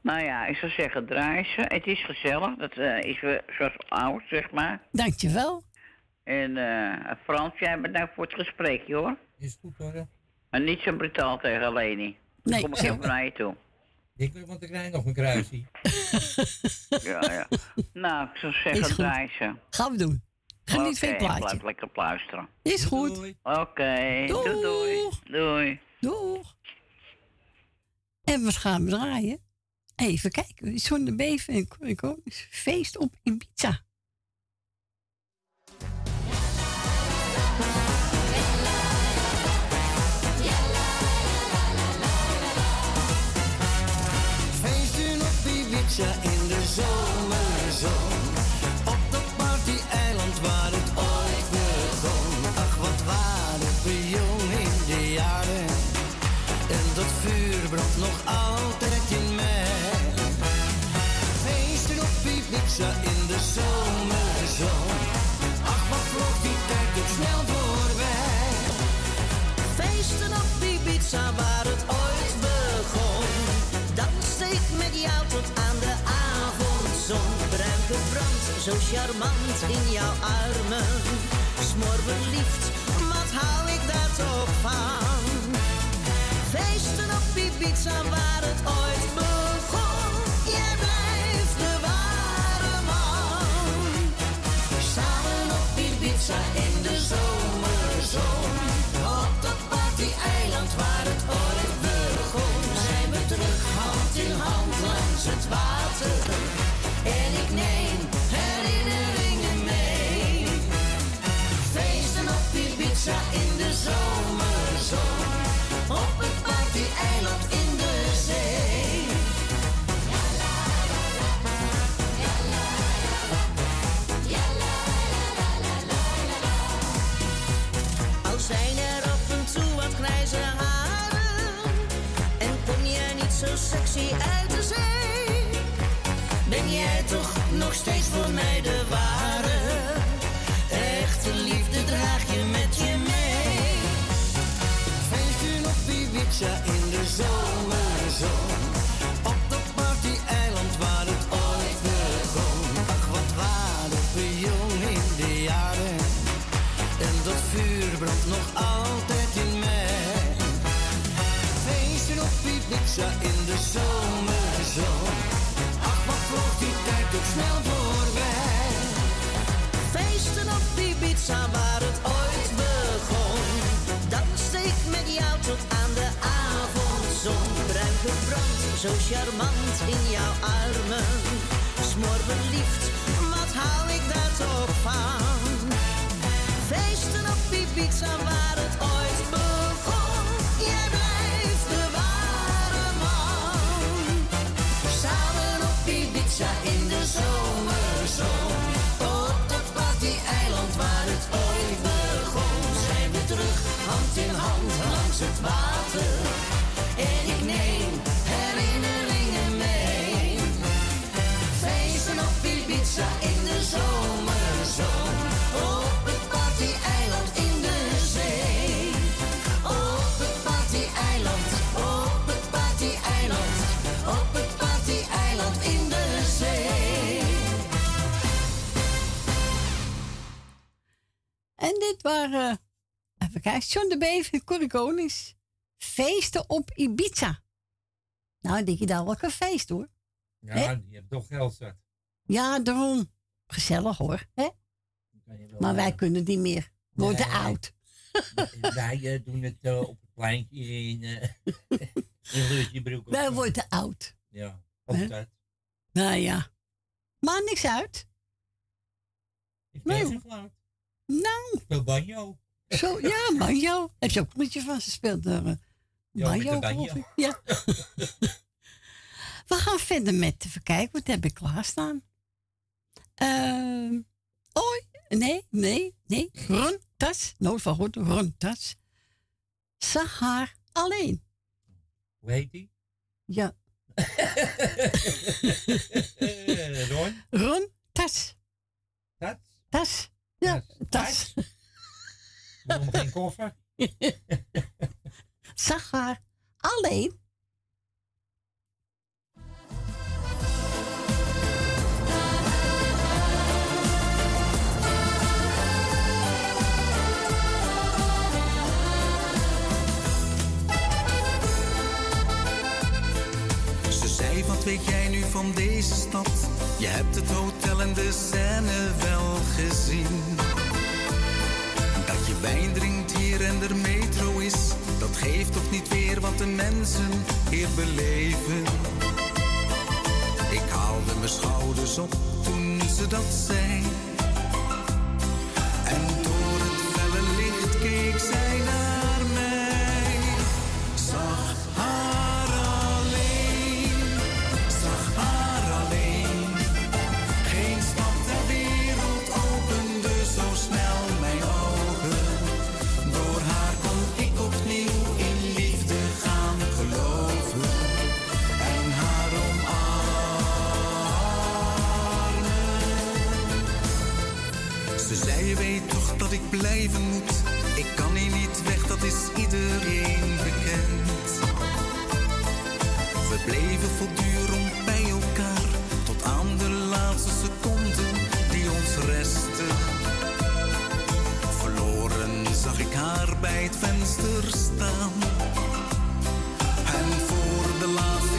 Nou ja, ik zou zeggen, draai ze. Het is gezellig. Dat eh, is weer zoals oud, zeg maar.
Dankjewel.
En eh Frans, jij bedankt voor het gesprek, hoor.
Is goed hoor.
Maar niet zo brutaal tegen Leni.
Nee,
kom ik even naar je toe.
Ik wil, want ik krijg nog een kruisje.
Ja, ja. Nou, ik zou zeggen.
Gaan we doen. Geniet van je
Oké,
plaatje.
Blijf lekker luisteren.
Is goed.
Oké, doei. doei. Doei.
Doeg. En wat gaan we draaien? Even kijken. Zonder Beven en Corrico. Feest op Ibiza.
ja in de zomerzon. Op dat party-eiland waar het ooit begon. Ach, wat waren we jong in de jaren. En dat vuur brandt nog altijd in mij.
Feesten op die pizza in de zomerzon. Ach, wat vloog die tijd toch snel voorbij. Feesten op die Ibiza waar zo charmant in jouw armen. Smoor verliefd, wat hou ik daar toch van? Feesten op Ibiza waar het ooit begon. Jij blijft de ware man. Samen op Ibiza in de zomerzon. Ibiza in de zomerzon. Op het party-eiland in de zee. Al zijn er af en toe wat grijze haren En kom jij niet zo sexy uit de zee Ben jij toch nog steeds voor mij de ware
In de zomerzon. Op dat party-eiland waar het ooit begon. Ach, wat waren we jong in de jaren. En dat vuur brandt nog altijd in mij. Feesten op Ibiza in de zomerzon.
Zo charmant in jouw armen. Smoor verliefd, wat hou ik daar toch van? Feesten op Ibiza waar het ooit begon. Jij blijft de ware man. Samen op Ibiza in de zomerzon. Op dat party-eiland waar het ooit begon. Zijn we terug, hand in hand langs het water. En
dit waren, even kijken, John de Beef en Corrie Konings. Feesten op Ibiza. Nou, denk je daar wel een feest hoor.
Ja, je hebt toch geld zat.
Ja, daarom. Gezellig hoor. Hè? Maar wij
eh,
kunnen niet meer. Worden
Nee.
oud.
Wij eh, doen het eh, op het pleintje in, in Lutjebroek.
Wij worden oud.
Ja, altijd.
Nou ja. Maar niks uit.
Ik ben
Nee. Nou.
Speel banjo.
Zo, ja, banjo. Heb je ook een beetje van gespeeld? Uh,
Ja, met de
banjo. Ja. We gaan verder met even kijken. Wat heb ik klaarstaan? Ehm oh, nee, nee, nee. Runtas. Nooit van goed. Runtas. Zag haar alleen.
Hoe heet die?
Ja.
Eh, Ron?
Ron Tas.
Tas?
Tas. Ja, tas.
Waarom geen koffer?
Zag haar alleen.
Ze zei, wat weet jij van deze stad? Je hebt het hotel en de scène wel gezien. Dat je wijn drinkt hier en er metro is, dat geeft toch niet weer wat de mensen hier beleven. Ik haalde mijn schouders op toen ze dat zei. En door het felle licht keek zij naar
iedereen bekend. We bleven voortdurend bij elkaar tot aan de laatste seconden die ons resten. Verloren zag ik haar bij het venster staan. En voor de laatste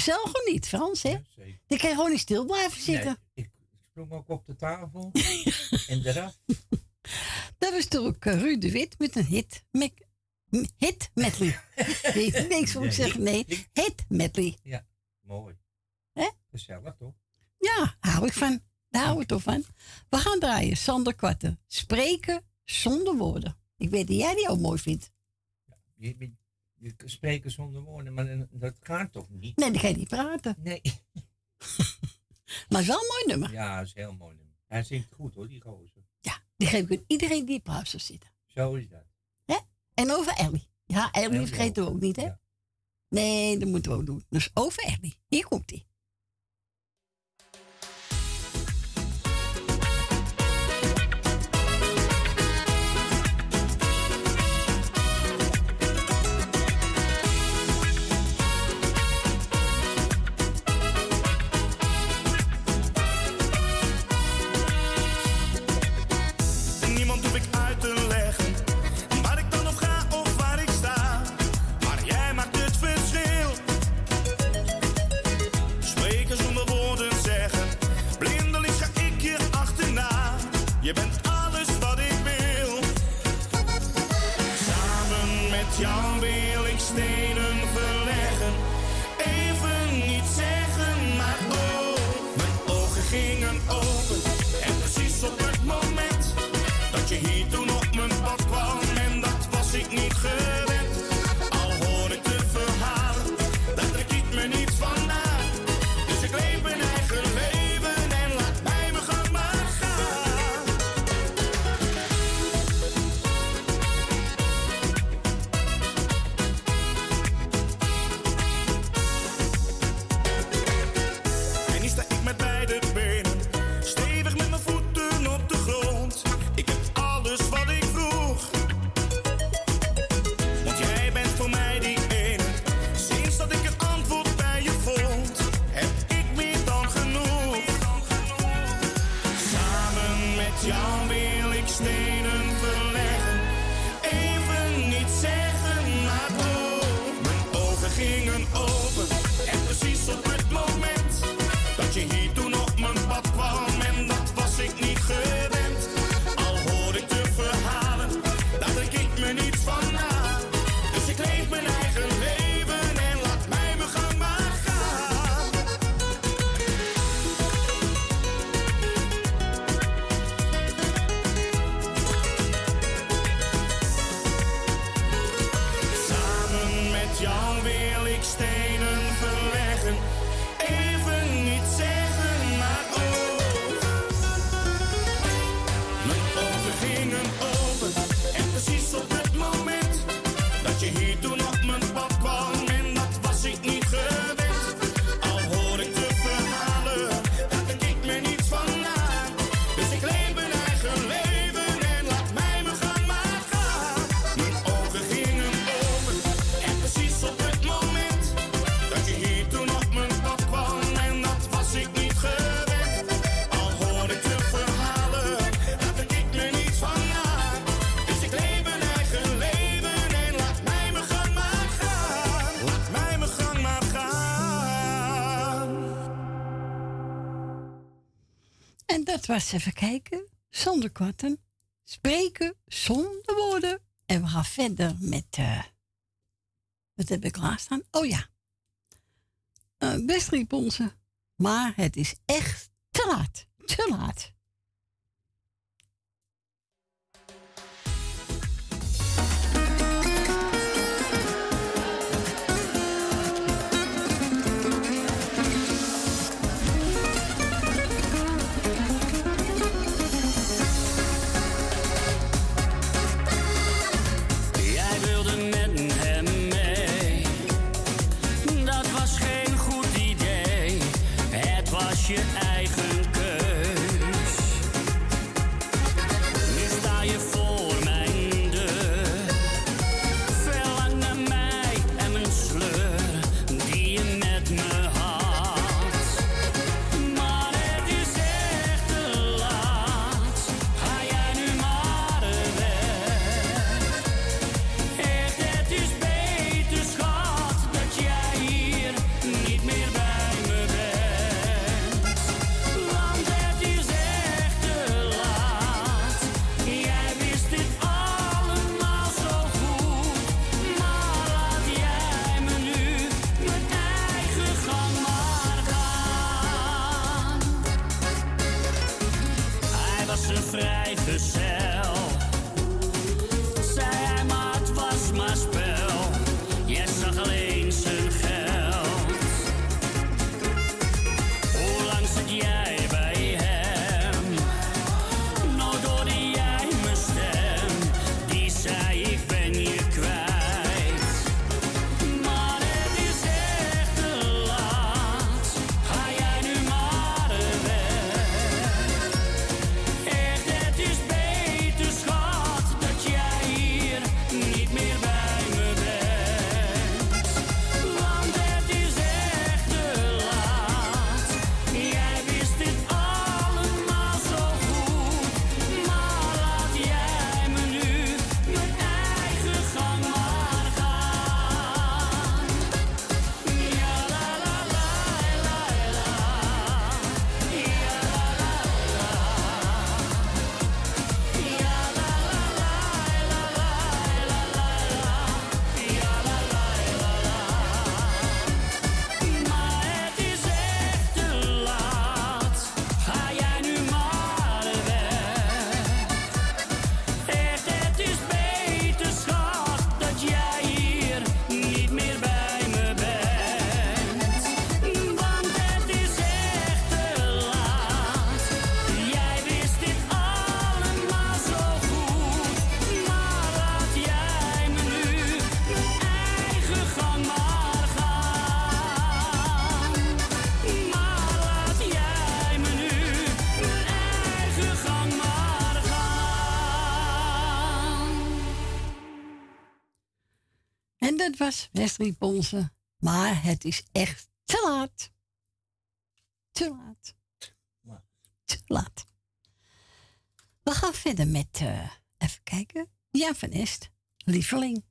gewoon niet, Frans, hè? Die kan gewoon niet stil blijven zitten.
ik sprong ook op de tafel en eraf.
Dat was toch ook eh, Ruud de Wit met een hit. Met, hit medley. nee, niks moet ik zeggen. Nee, hit medley.
Ja, mooi.
Hè?
Gezellig, toch?
Ja, hou ik van. Daar hou ik toch van. We gaan draaien. Sander Kwarten. Spreken zonder woorden. Ik weet dat jij die ook mooi vindt.
Je, je, je spreken zonder woorden, maar dat gaat toch niet?
Nee, dan ga je niet praten.
Nee.
Maar het is wel een mooi nummer.
Ja, dat is een heel mooi nummer. Hij zingt goed hoor, die gozer.
Die geef ik iedereen die op zitten.
Zo is dat.
Hè? En over Ellie. Ja, Ellie vergeten we ook niet, hè? Nee, dat moeten we ook doen. Dus over Ellie. Hier komt ie.
Dat was even
kijken. Zonder kwarten. Spreken zonder woorden. En we gaan verder met. eh wat heb ik klaarstaan? Oh ja. Eh best riep onze. Maar het is echt te laat. Te laat.
Leslie Ponsen. Maar het is echt te laat. Te laat. Te laat. We gaan verder met, uh, even kijken, Jan van Est, lieveling.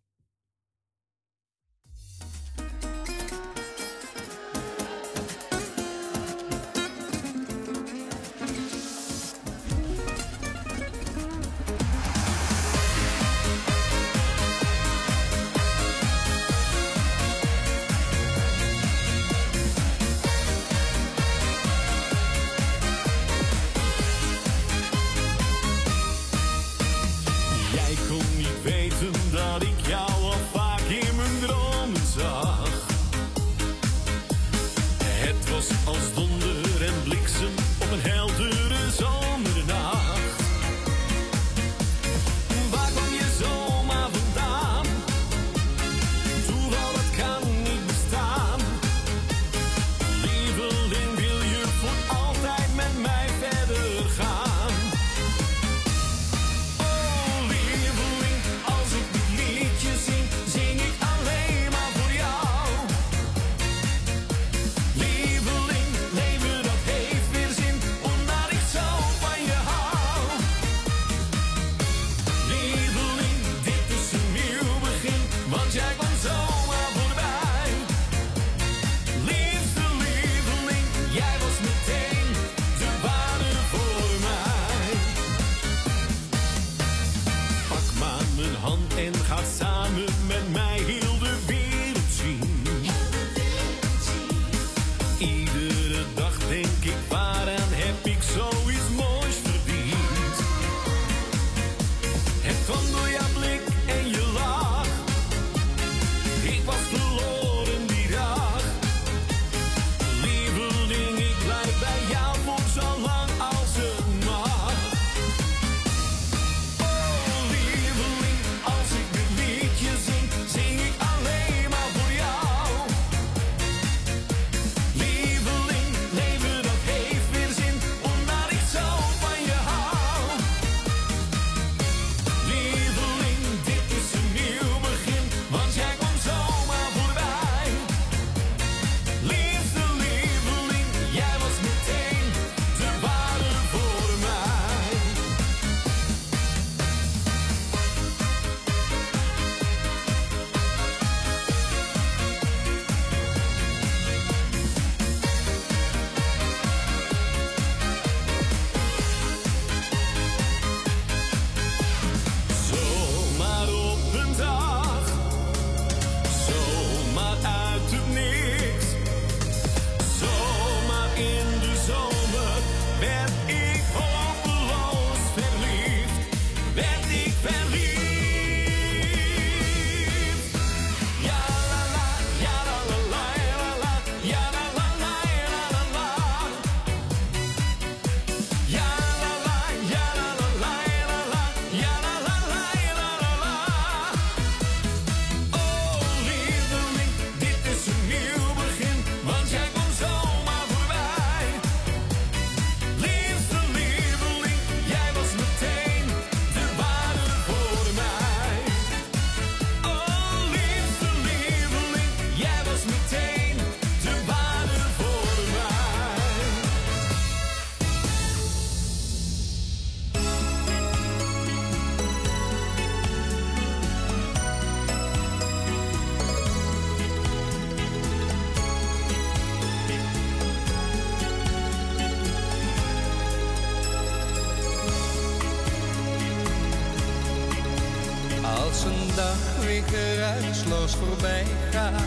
Als voorbij gaat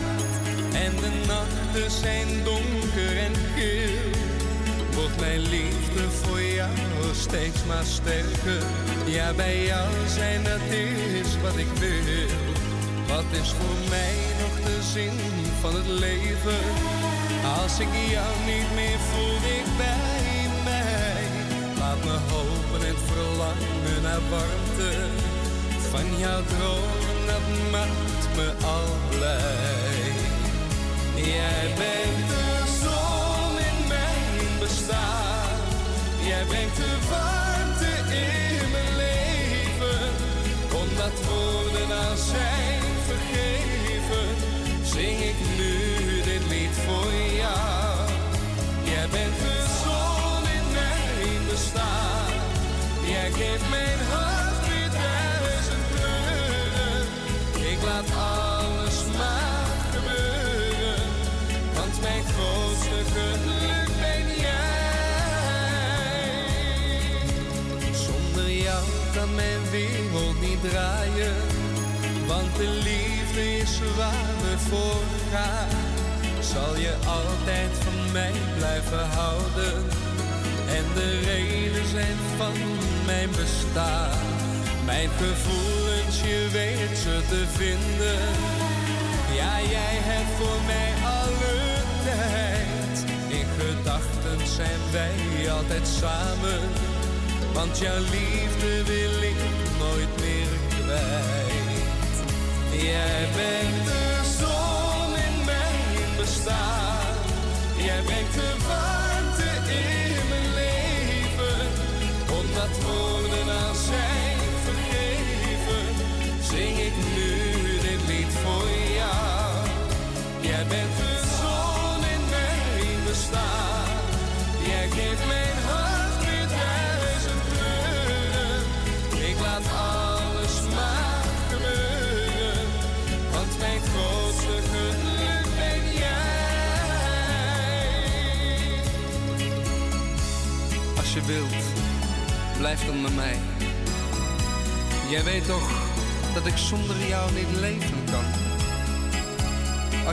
en de nachten zijn donker en geel, wordt mijn liefde voor jou steeds maar sterker. Ja, bij jou zijn dat is wat ik wil. Wat is voor mij nog de zin van het leven als ik jou niet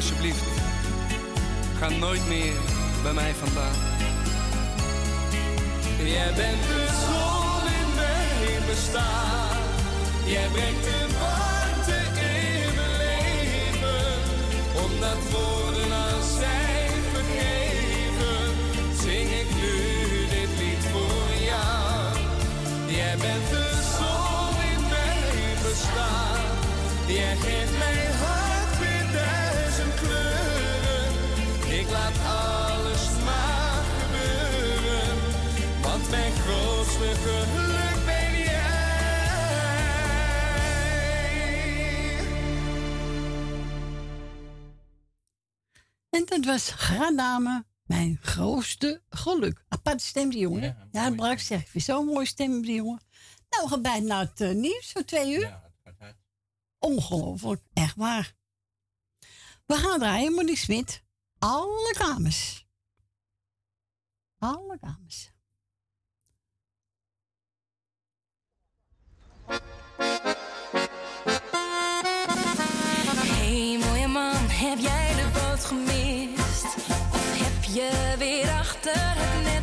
alsjeblieft, ga nooit meer bij mij vandaan. Jij bent de zon in mijn bestaan. Jij brengt de warmte in mijn leven. Omdat dit
was Graname, mijn grootste geluk. Apart stem, die jongen. Ja, ja zeg zegt weer zo'n mooie stem, die jongen. Nou, we gaan bijna naar het eh, nieuws voor twee uur. Ja, Ongelooflijk, echt waar. We gaan draaien, Monique Smit. Alle dames Alle
dames heb jij de boot gemist? Of heb je weer achter het net?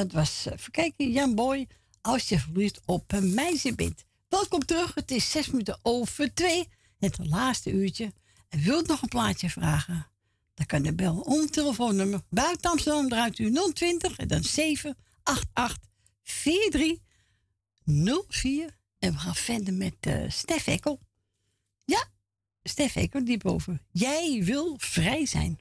Dat was, eh, even kijken, Jan Boy, als je verliefd op een meisje bent. Welkom terug, het is zes minuten over twee, het laatste uurtje. En wilt nog een plaatje vragen? Dan kan je bel om telefoonnummer buiten Amsterdam, draait u 020 en dan 788 4304. En we gaan verder met uh, Stef Ekkel. Ja, Stef Ekkel, die boven.
Jij wil vrij zijn.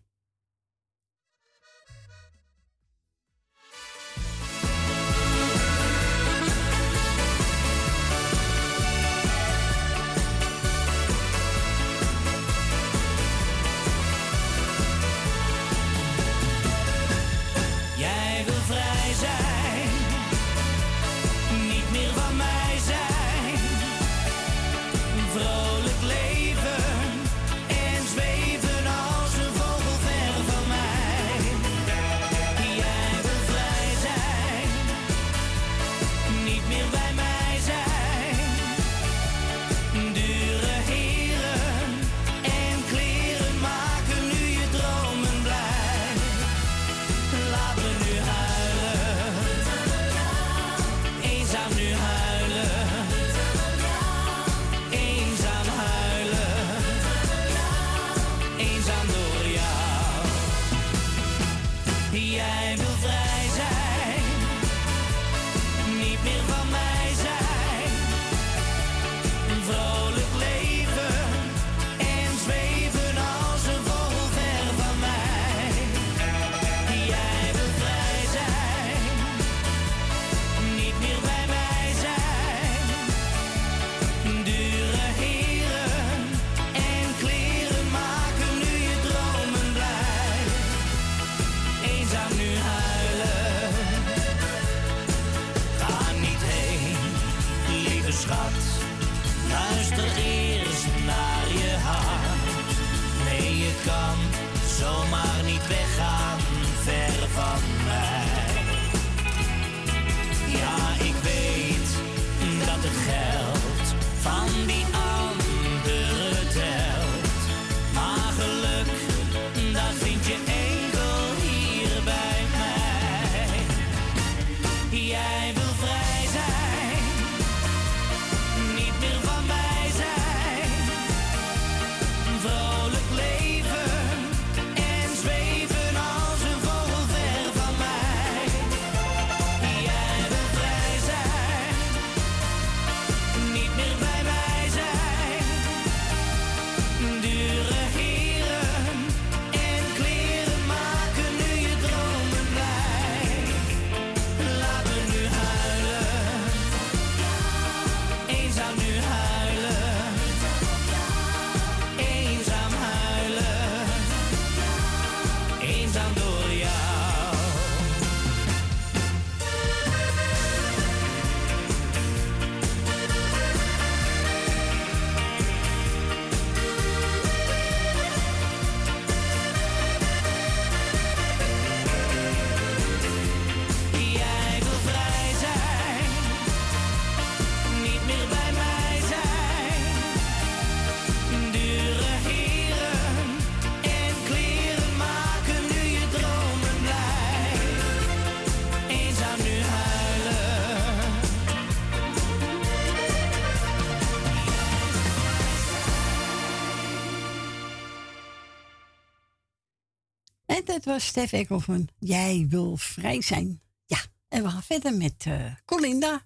was Stef Ekkel van Jij wil vrij zijn. Ja, en we gaan verder met eh, Colinda.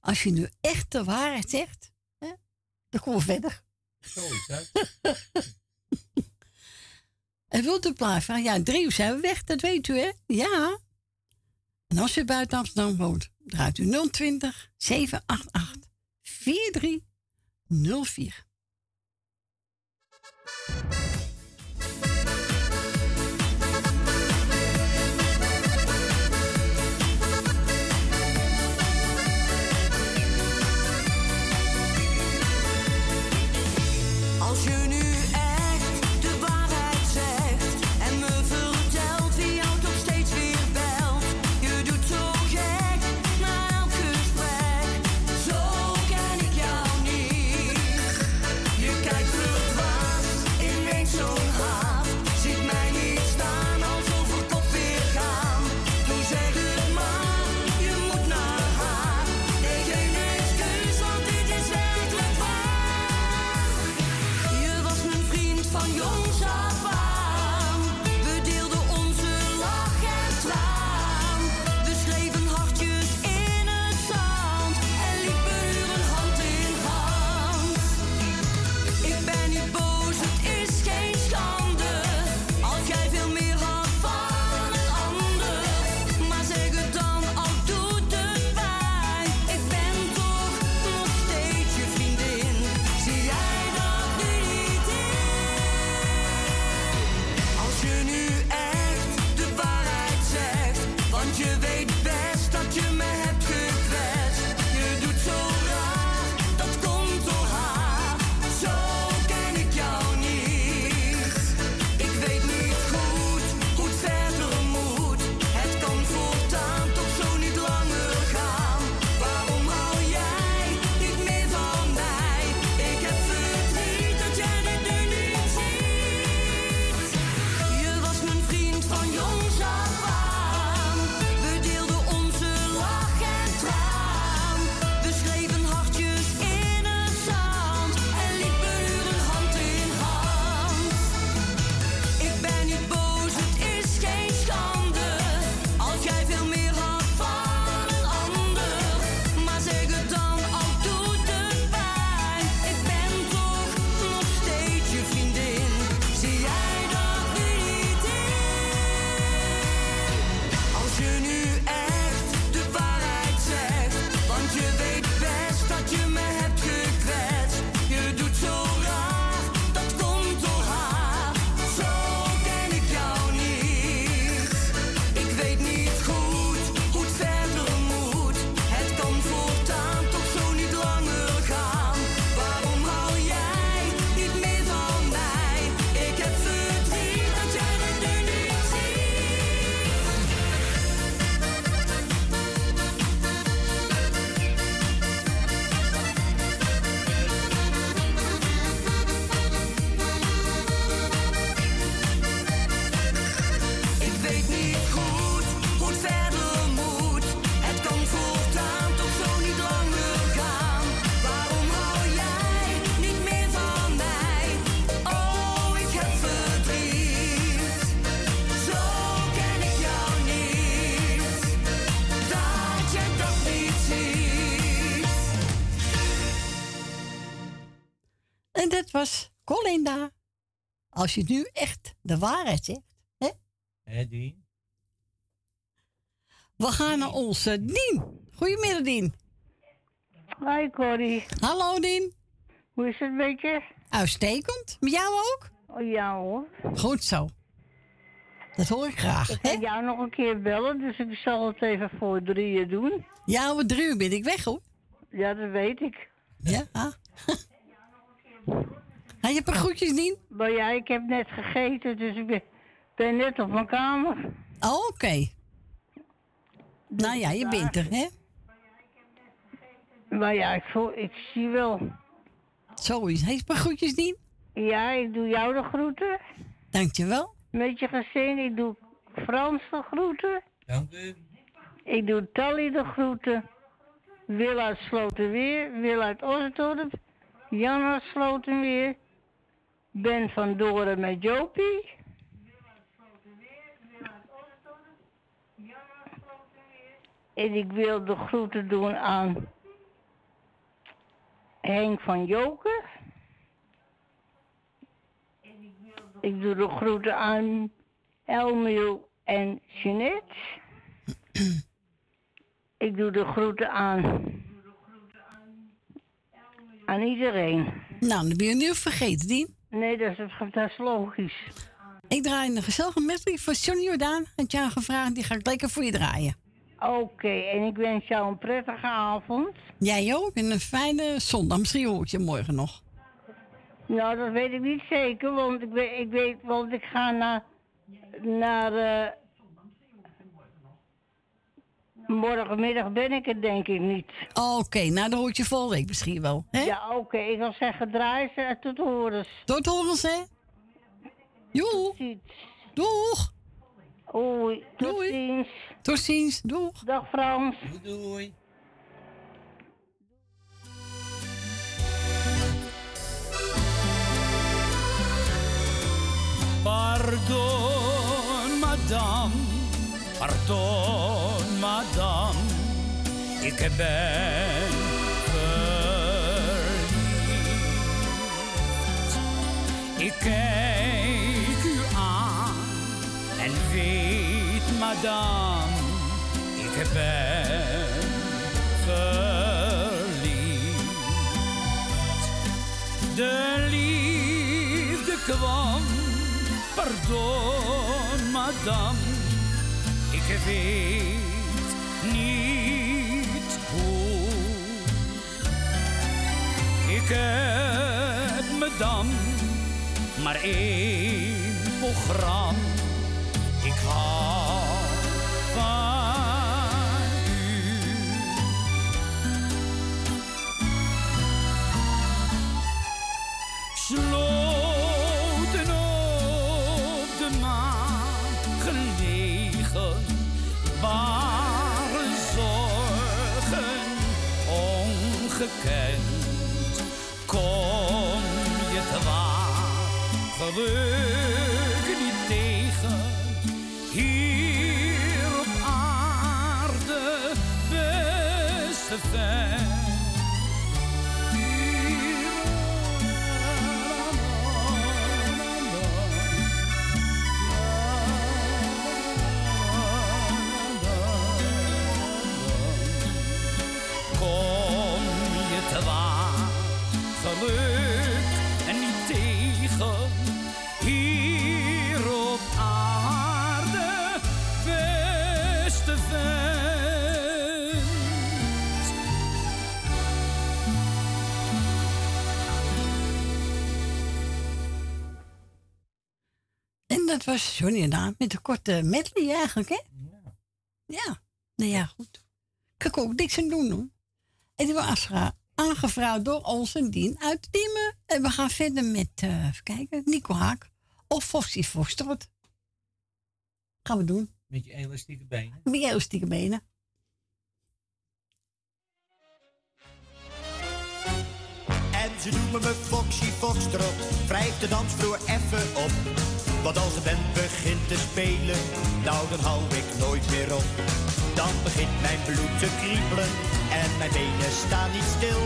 Als je nu echt de waarheid zegt, hè, dan komen we verder.
Zo is
en wilt u plaatsen? Ja, drie uur zijn we weg, dat weet u hè? Ja. En als u buiten Amsterdam woont, draait u 020 788 4304.
Als shoot. In? Als Als je nu echt de waarheid zegt.
Hè?
Hé, die?
We gaan naar onze Dien. Goedemiddag, Dien.
Hoi Corrie.
Hallo, Dien.
Hoe is het met je?
Uitstekend. Met jou ook?
Oh, ja hoor.
Goed zo. Dat hoor ik graag.
Ik ga jou nog een keer bellen, dus ik zal het even voor drieën doen.
Ja, om drie uur ben ik weg hoor.
Ja, dat weet ik.
Ja? Ah. Heb je een paar groetjes, Dien?
Maar ja, ik heb net gegeten, dus ik ben, ben net op mijn kamer.
Oh, oké. Nou ja, je bent er, hè?
Maar ja, ik, voel, ik zie wel.
Zo is. Heeft paar groetjes, Dien?
Ja, ik doe jou de groeten.
Dankjewel.
Met je gezin, ik doe Frans de groeten.
Dank u.
Ik doe Tally de groeten. Wil uit Sloterweer, Wil uit Osdorp, Jan uit Sloterweer. Ben van Doren met Jopie. En ik wil de groeten doen aan Henk van Joker. Ik doe de groeten aan Elmiel en Jeanette. Ik doe de groeten aan. Aan iedereen.
Nou, dan ben je nu vergeten, Dien.
Nee, dat is, dat is logisch.
Ik draai een gezellige medley voor Johnny Jordaan. Je aan gevraagd, die ga ik lekker voor je draaien.
Oké, en ik wens jou een prettige avond.
Jij ook, en een fijne zondag. Misschien hoor ik je morgen nog.
Nou, dat weet ik niet zeker, want ik weet, ik weet want ik ga naar, naar eh, morgenmiddag ben ik het denk ik niet.
Oké, nou dan hoor ik je volgende week misschien wel. Hè?
Ja, oké, ik wil zeggen draai ze en tot horens.
Tot horens, hè? Joe. Doeg.
Oei, tot ziens.
Tot ziens, doeg.
Dag Frans.
Doei.
Pardon, madame, pardon, madame, ik ben verliefd. Ik kijk u aan en weet, madame, ik ben verliefd. De liefde kwam, pardon, madame, ik weet niet hoe. Ik heb me dan maar één programma. Ik hou van ongekend. Kom je te waar geluk niet tegen. Hier op aarde, beste vent.
Dat was Johnny en Daan met een korte medley eigenlijk, hè? Ja. Nou ja, goed. Kan ik ook niks aan doen, hoor. En die was aange- aangevraagd door onze Dien uit Diemen. En we gaan verder met, eh even kijken, Nico Haak of Fossie Fosterot. Gaan we doen.
Met je elastieke benen.
Met je elastieke benen.
En ze noemen me Foxy Foxtrot, wrijf de dansvloer even op. Want als de band begint te spelen, nou dan hou ik nooit meer op. Dan begint mijn bloed te kriebelen en mijn benen staan niet stil.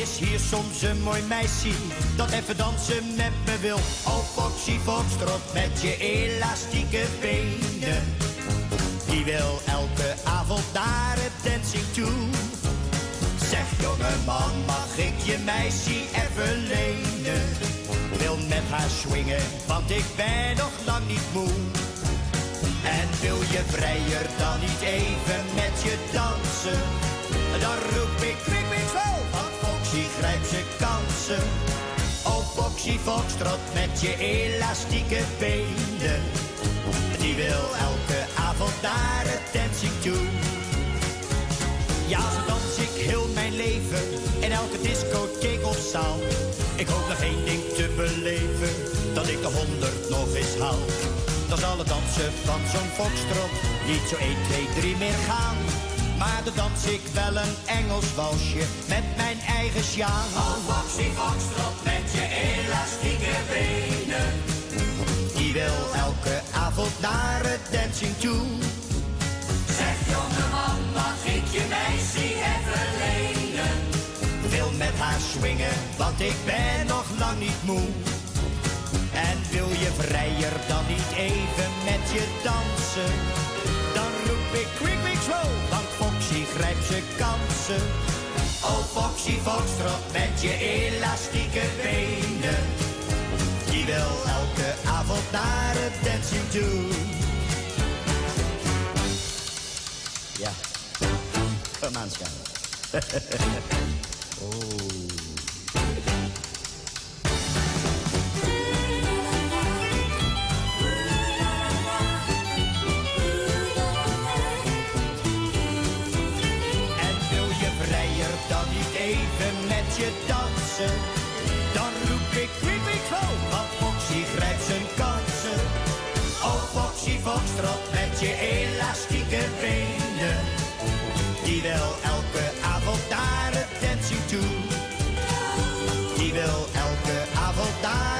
Is hier soms een mooi meisje dat even dansen met me wil? Oh Foxy Foxtrot met je elastieke benen. Die wil elke avond naar het dancing toe. Zeg jongeman, mag ik je meisje even lenen? Wil met haar swingen, want ik ben nog lang niet moe. En wil je vrijer dan niet even met je dansen? Dan roep ik kwik, kwik, zo, want Foxy grijpt zijn kansen. Oh Foxy Foxtrot met je elastieke benen. Die wil elke avond naar het dancing toe. Ja, zo dans ik heel mijn leven in elke discotheek of zaal. Ik hoop nog één ding te beleven, dat ik de honderd nog eens haal. Dan zal het dansen van zo'n foxtrot niet zo 1, 2, 3 meer gaan. Maar dan dans ik wel een Engels walsje met mijn eigen sjaal. Oh, Foxy Foxtrot met je elastieke benen. Die wil elke avond naar het dancing toe. Zeg jongeman, mag ik je meisje even lenen? Met haar swingen, want ik ben nog lang niet moe. En wil je vrijer dan niet even met je dansen? Dan roep ik quick, quick, slow, want Foxy grijpt zijn kansen. Oh Foxy Foxtrot met je elastieke benen. Die wil elke avond naar het dancing toe. Ja, kom aan, je dansen? Dan roep ik quick, slow, want Foxy grijpt zijn kansen. Oh Foxy Foxtrot met je elastieke benen. Die wil elke avond naar het dancing toe. Die wil elke avond naar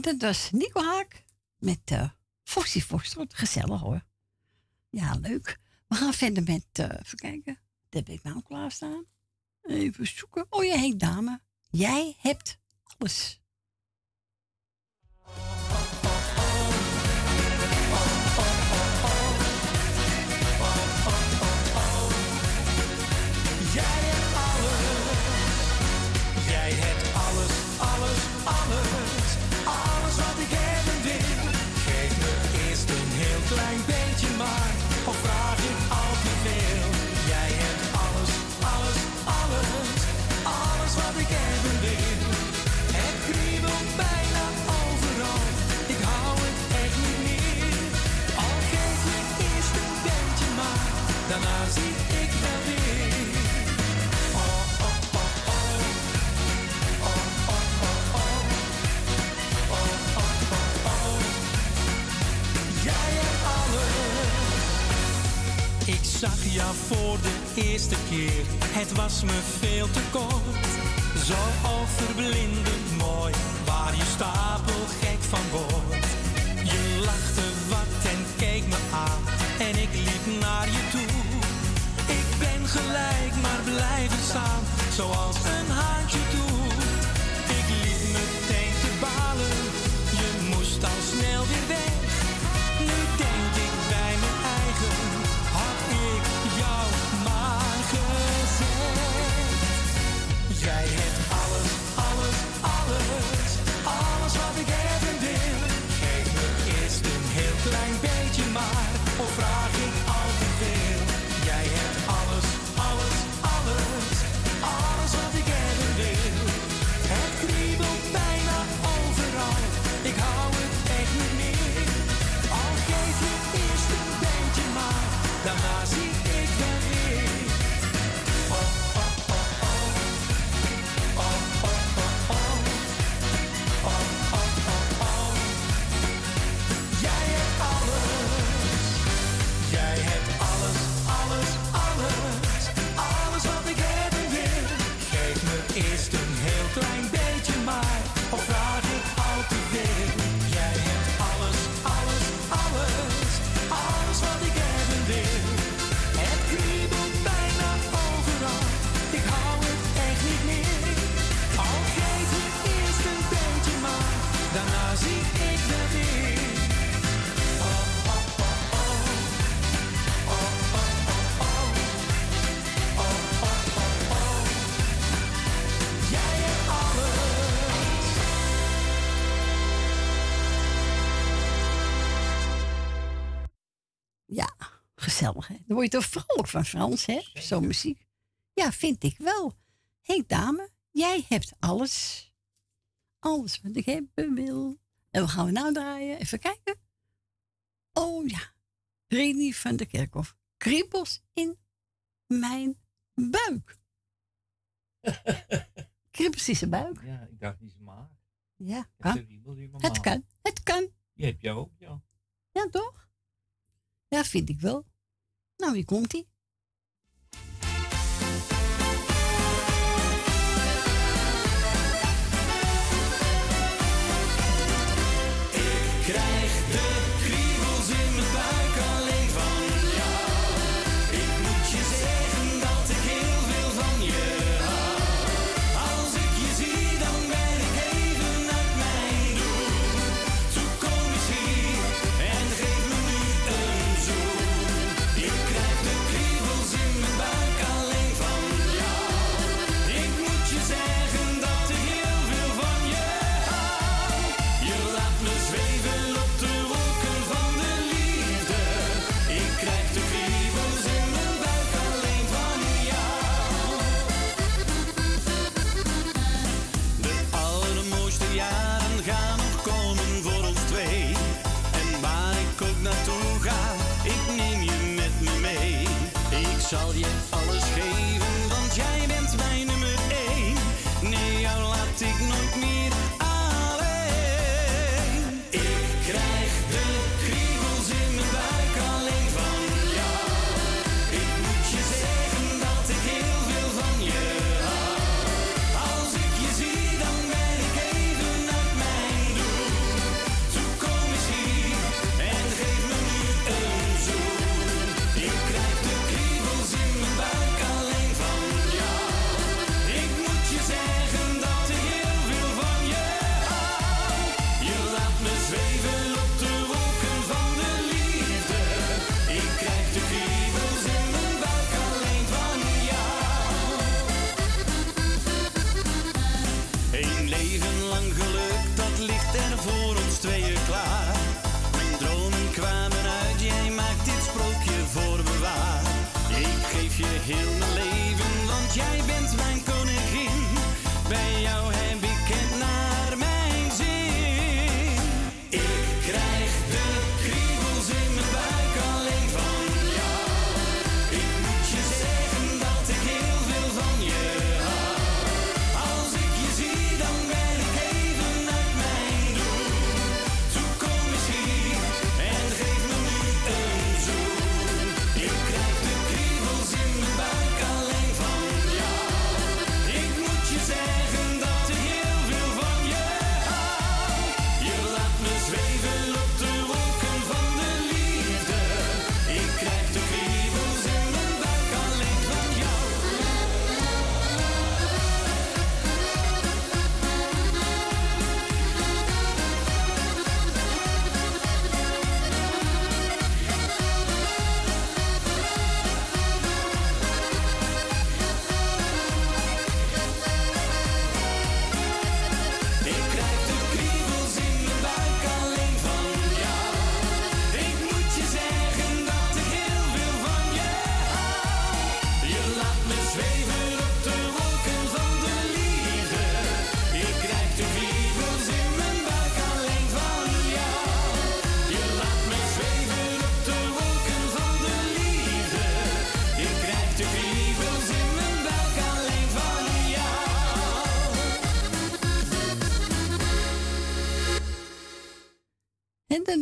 En dat was Nico Haak met uh, Foxy Foster. Gezellig hoor. Ja, leuk. We gaan verder met, uh, even kijken, daar heb ik nou klaarstaan. Even zoeken. Oh je heet Dame, jij hebt alles.
Ja voor de eerste keer. Het was me veel te kort. Zo overblindend mooi, waar je stapel gek van wordt.
dan word je toch vrolijk van, Frans, hè? Zo'n muziek. Ja, vind ik wel. Hé, hey, dame, jij hebt alles. Alles wat ik hebben wil. En we gaan we nou draaien? Even kijken. Oh ja, Rini van de Kerkhof. Kriebels in mijn buik. kriebels in zijn buik.
Ja, ik dacht niet maar.
Ja. Het kan, het kan.
Je hebt jou ook, ja.
Ja, toch? Ja, vind ik wel. Nou,
hier
komt hij.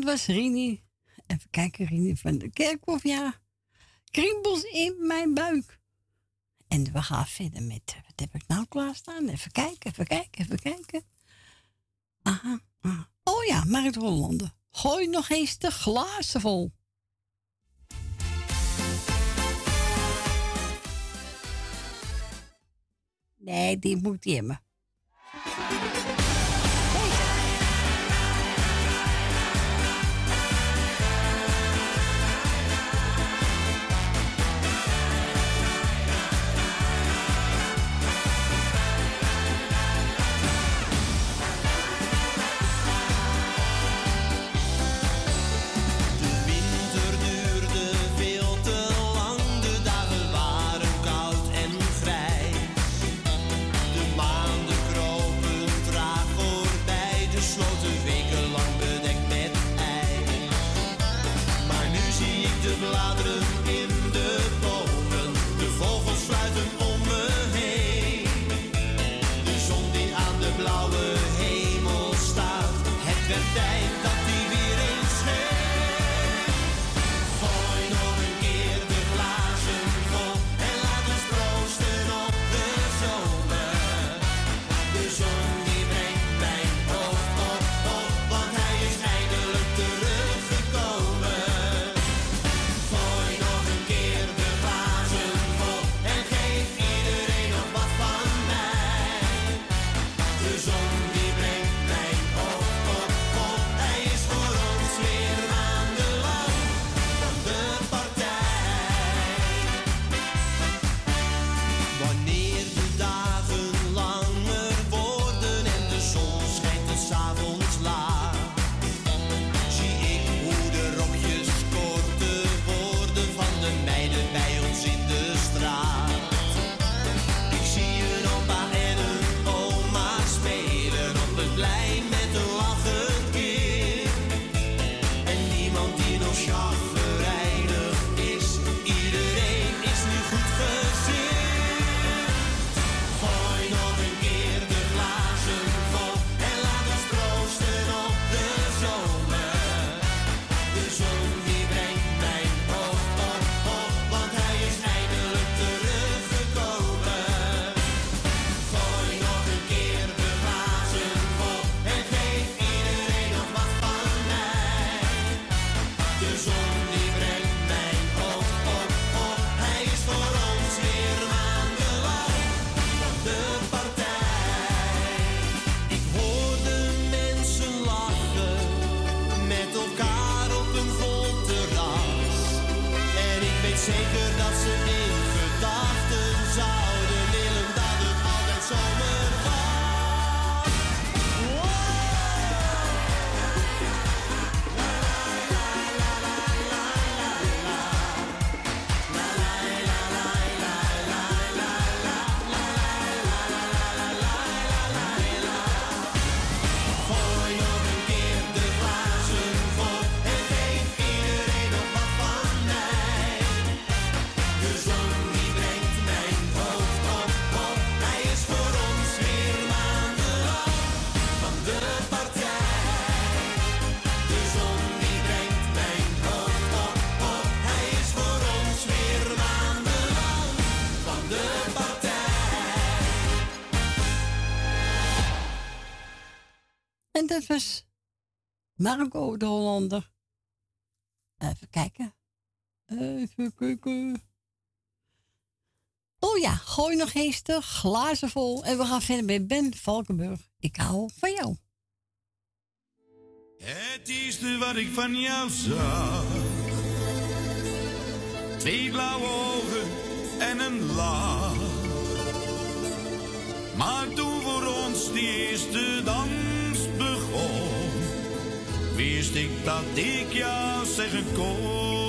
was Rini. Even kijken, Rini van de Kerkhof, ja. Krimpels in mijn buik. En we gaan verder met, eh, wat heb ik nou klaarstaan? Even kijken, even kijken, even kijken. Aha, aha. Oh ja, Marit Hollande. Gooi nog eens de glazen vol. Nee, die moet in me. Dat was Marco de Hollander. Even kijken. Even kijken. Oh ja, gooi nog de glazen vol. En we gaan verder met Ben Valkenburg. Ik hou van jou.
Het eerste wat ik van jou zag. Twee blauwe ogen en een lach. Maar toen voor ons die eerste dans wist ik dat ik jou zeggen kon.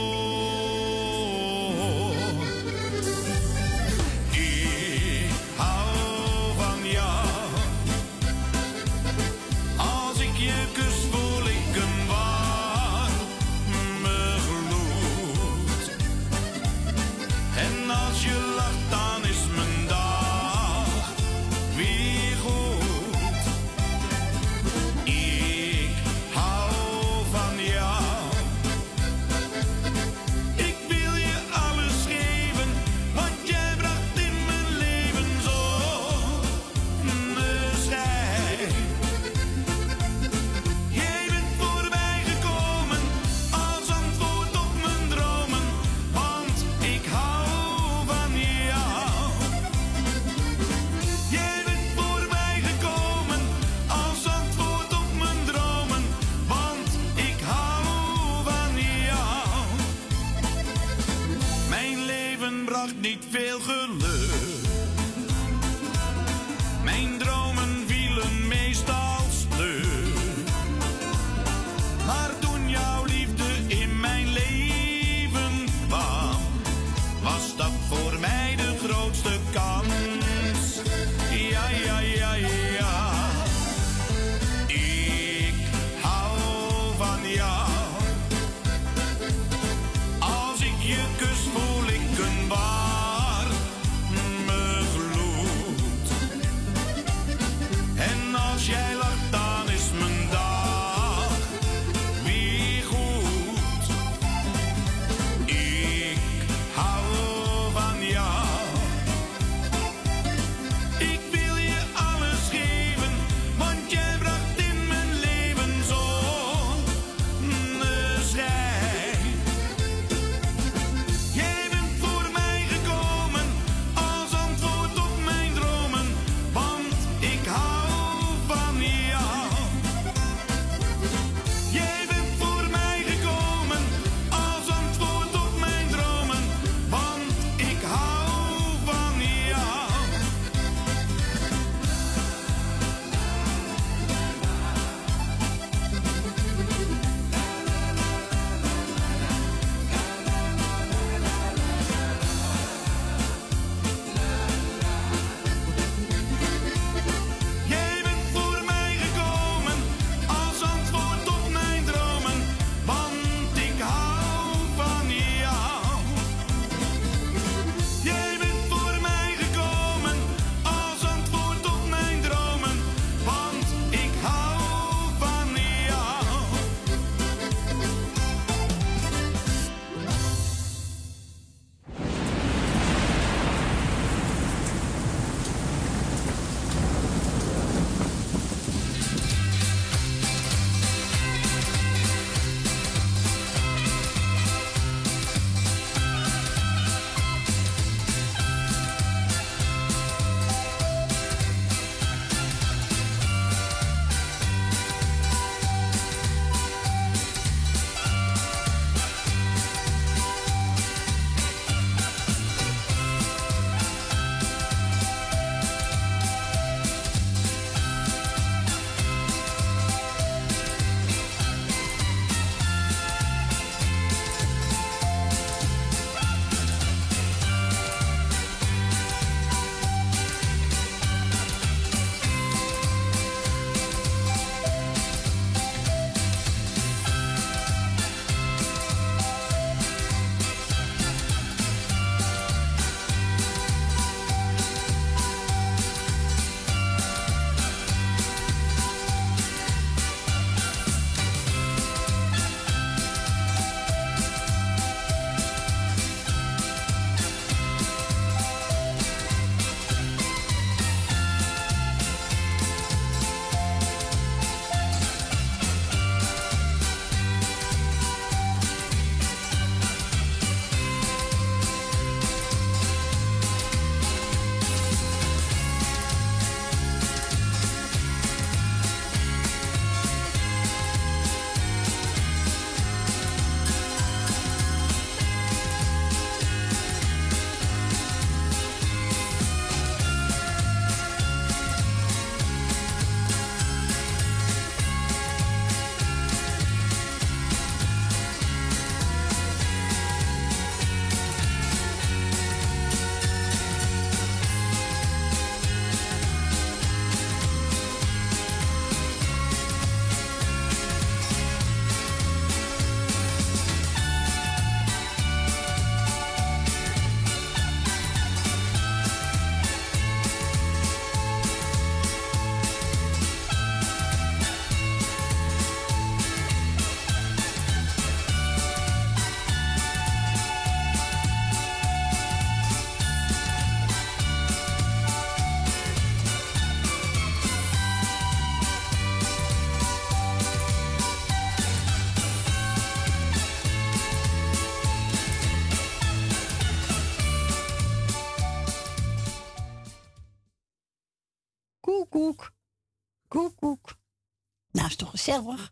Gezellig.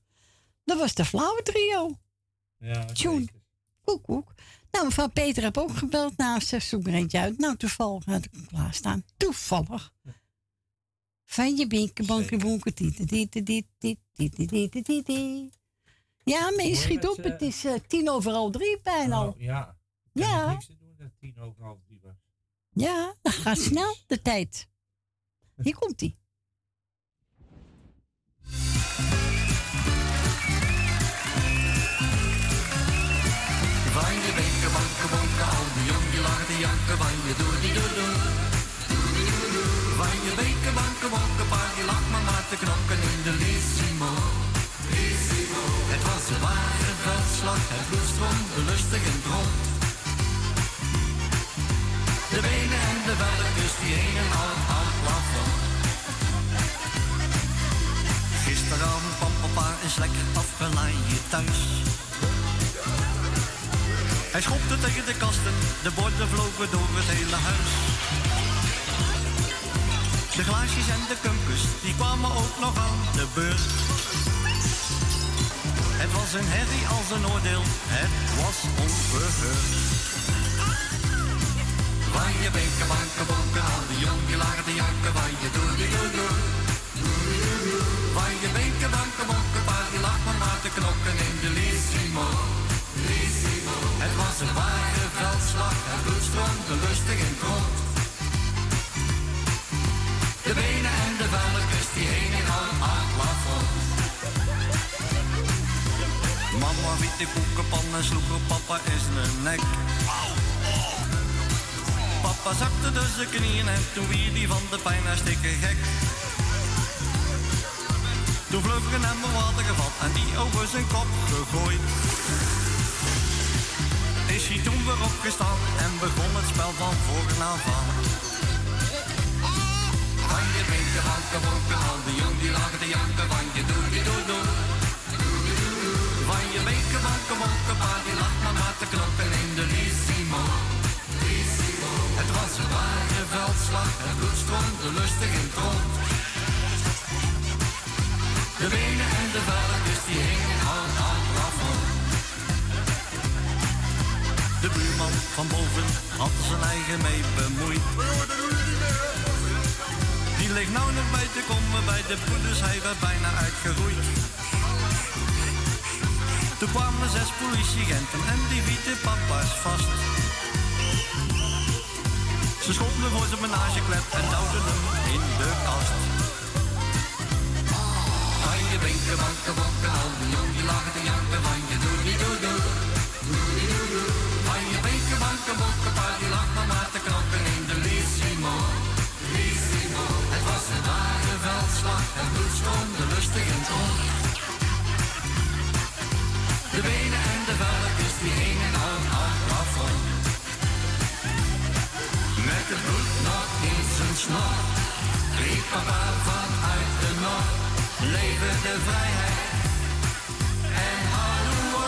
Dat was de flauwe trio.
Ja,
Tjoen. Koek, koek. Nou, mevrouw Peter heb ook gebeld. Nou, ze zoekt er eentje uit. Nou, toevallig had ik hem klaarstaan. Toevallig. Van je binken, banken, bonken, tieten, tieten, tieten, tieten. Ja, maar je schiet op. Het is eh, tien over al drie bijna.
Nou, ja.
Ja.
niks te doen dat tien over half drie was.
Ja, dat gaat snel, de tijd. Hier komt
bonken, paar die lacht maar maar te knokken in de Lissimo. Het was een ware veldslag, het bloed stroomde lustig en rond. De benen en de velletjes die hingen al aan het plafond. Gisteravond kwam papa eens lekker afgelaaid thuis. Hij schopte tegen de kasten, de borden vlogen door het hele huis. De glaasjes en de kumpus, die kwamen ook nog aan de beurt. Het was een herrie als een oordeel, het was onverheurd. Van je benken, banken, bonken, al die jong die lagen te janken, van je doe die doe doe. Van je benken, banken, bonken, paar die lag maar te knokken in De koekenpan en sloeg papa in zijn nek. Papa zakte dus zijn knieën en toen wier die van de pijn hartstikke gek. Toen er een emmer water gevat en die over zijn kop gegooid. Is hij toen weer opgestaan en begon het spel van voren aan. Van je winkel, banken, bonken, al die jong die lagen te janken, van je doe die doe doe. Van winkel, banken, bonken, paar die lag maar maar te knokken in de Lissimo. Het was een ware veldslag, het bloed stroomde lustig in het. De benen en de velletjes die hingen aan het plafond. De buurman van boven had zijn eigen mee bemoeid. Die ligt nou nog bij te komen bij de broeders, hij werd bijna uitgeroeid. Toen kwamen zes politieagenten en die wieten papa's vast. Ze schopten voor zijn menageklep en duwden hem in de kast. Van je winken, banken, al die jong die lagen janken, van je doe die doe doe. Van je winken, banken, bokken, paar die lag maar maar te knokken in de Lissimo. Het was een ware veldslag, het bloed stroomde lustig in het. De benen en de velletjes die hingen al aan het plafond. Met het bloed nog in zijn snor, riep papa vanuit de noord. Leven de vrijheid en hallo.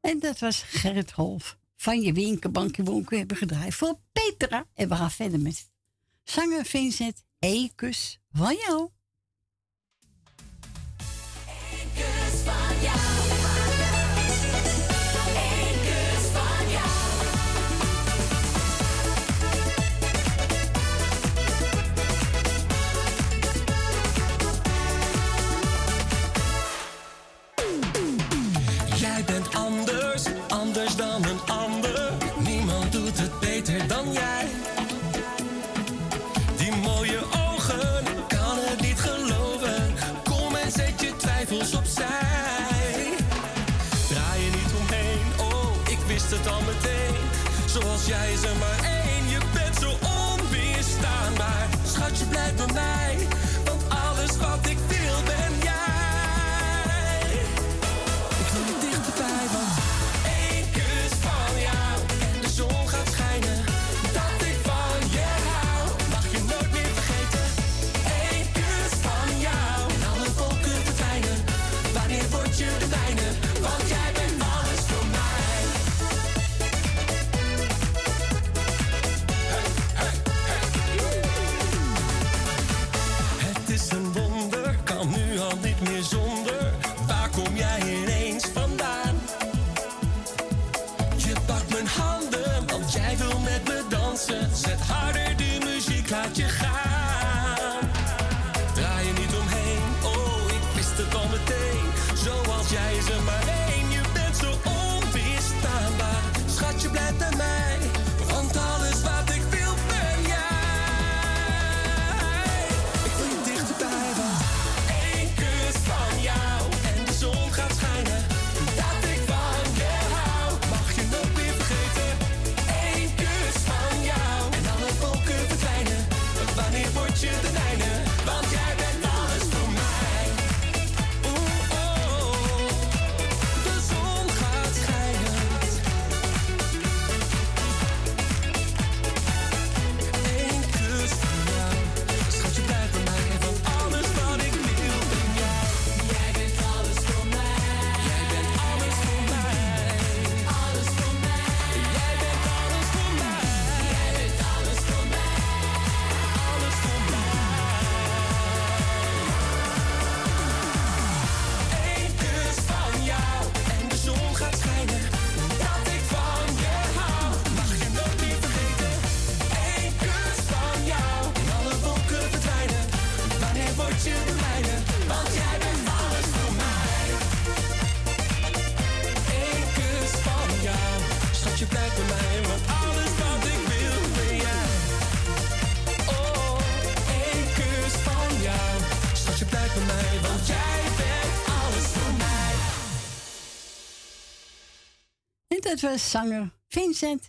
En dat was Gerrit Holf. Van je winken, bankje, bonken hebben gedraaid voor Petra. En we gaan verder met zanger Vincent. Ekus van jou.
kus van jou.
Jij is er maar dat
zanger Vincent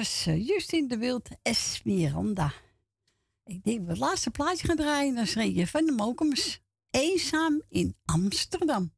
was eh, Justine de Wild Esmeranda. Ik denk, we het laatste plaatje gaan draaien. Dan schreef je van de Mokums. Eenzaam in Amsterdam.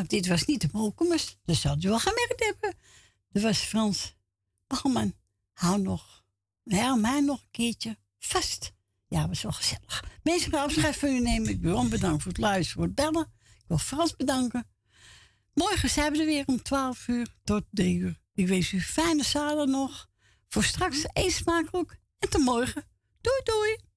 Nou, dit was niet de Mokumers. Dat zou je wel gemerkt hebben. Dat was Frans Bachman. Hou nog, hou mij nog een keertje vast. Ja, was wel gezellig. Mensen gaan afscheid van u nemen. Ik wil Ron bedanken voor het luisteren, voor het bellen. Ik wil Frans bedanken. Morgen zijn we er weer om 12 uur tot 3 uur. Ik wens u fijne zaterdag nog. Voor straks eet smakelijk. En tot morgen. Doei doei.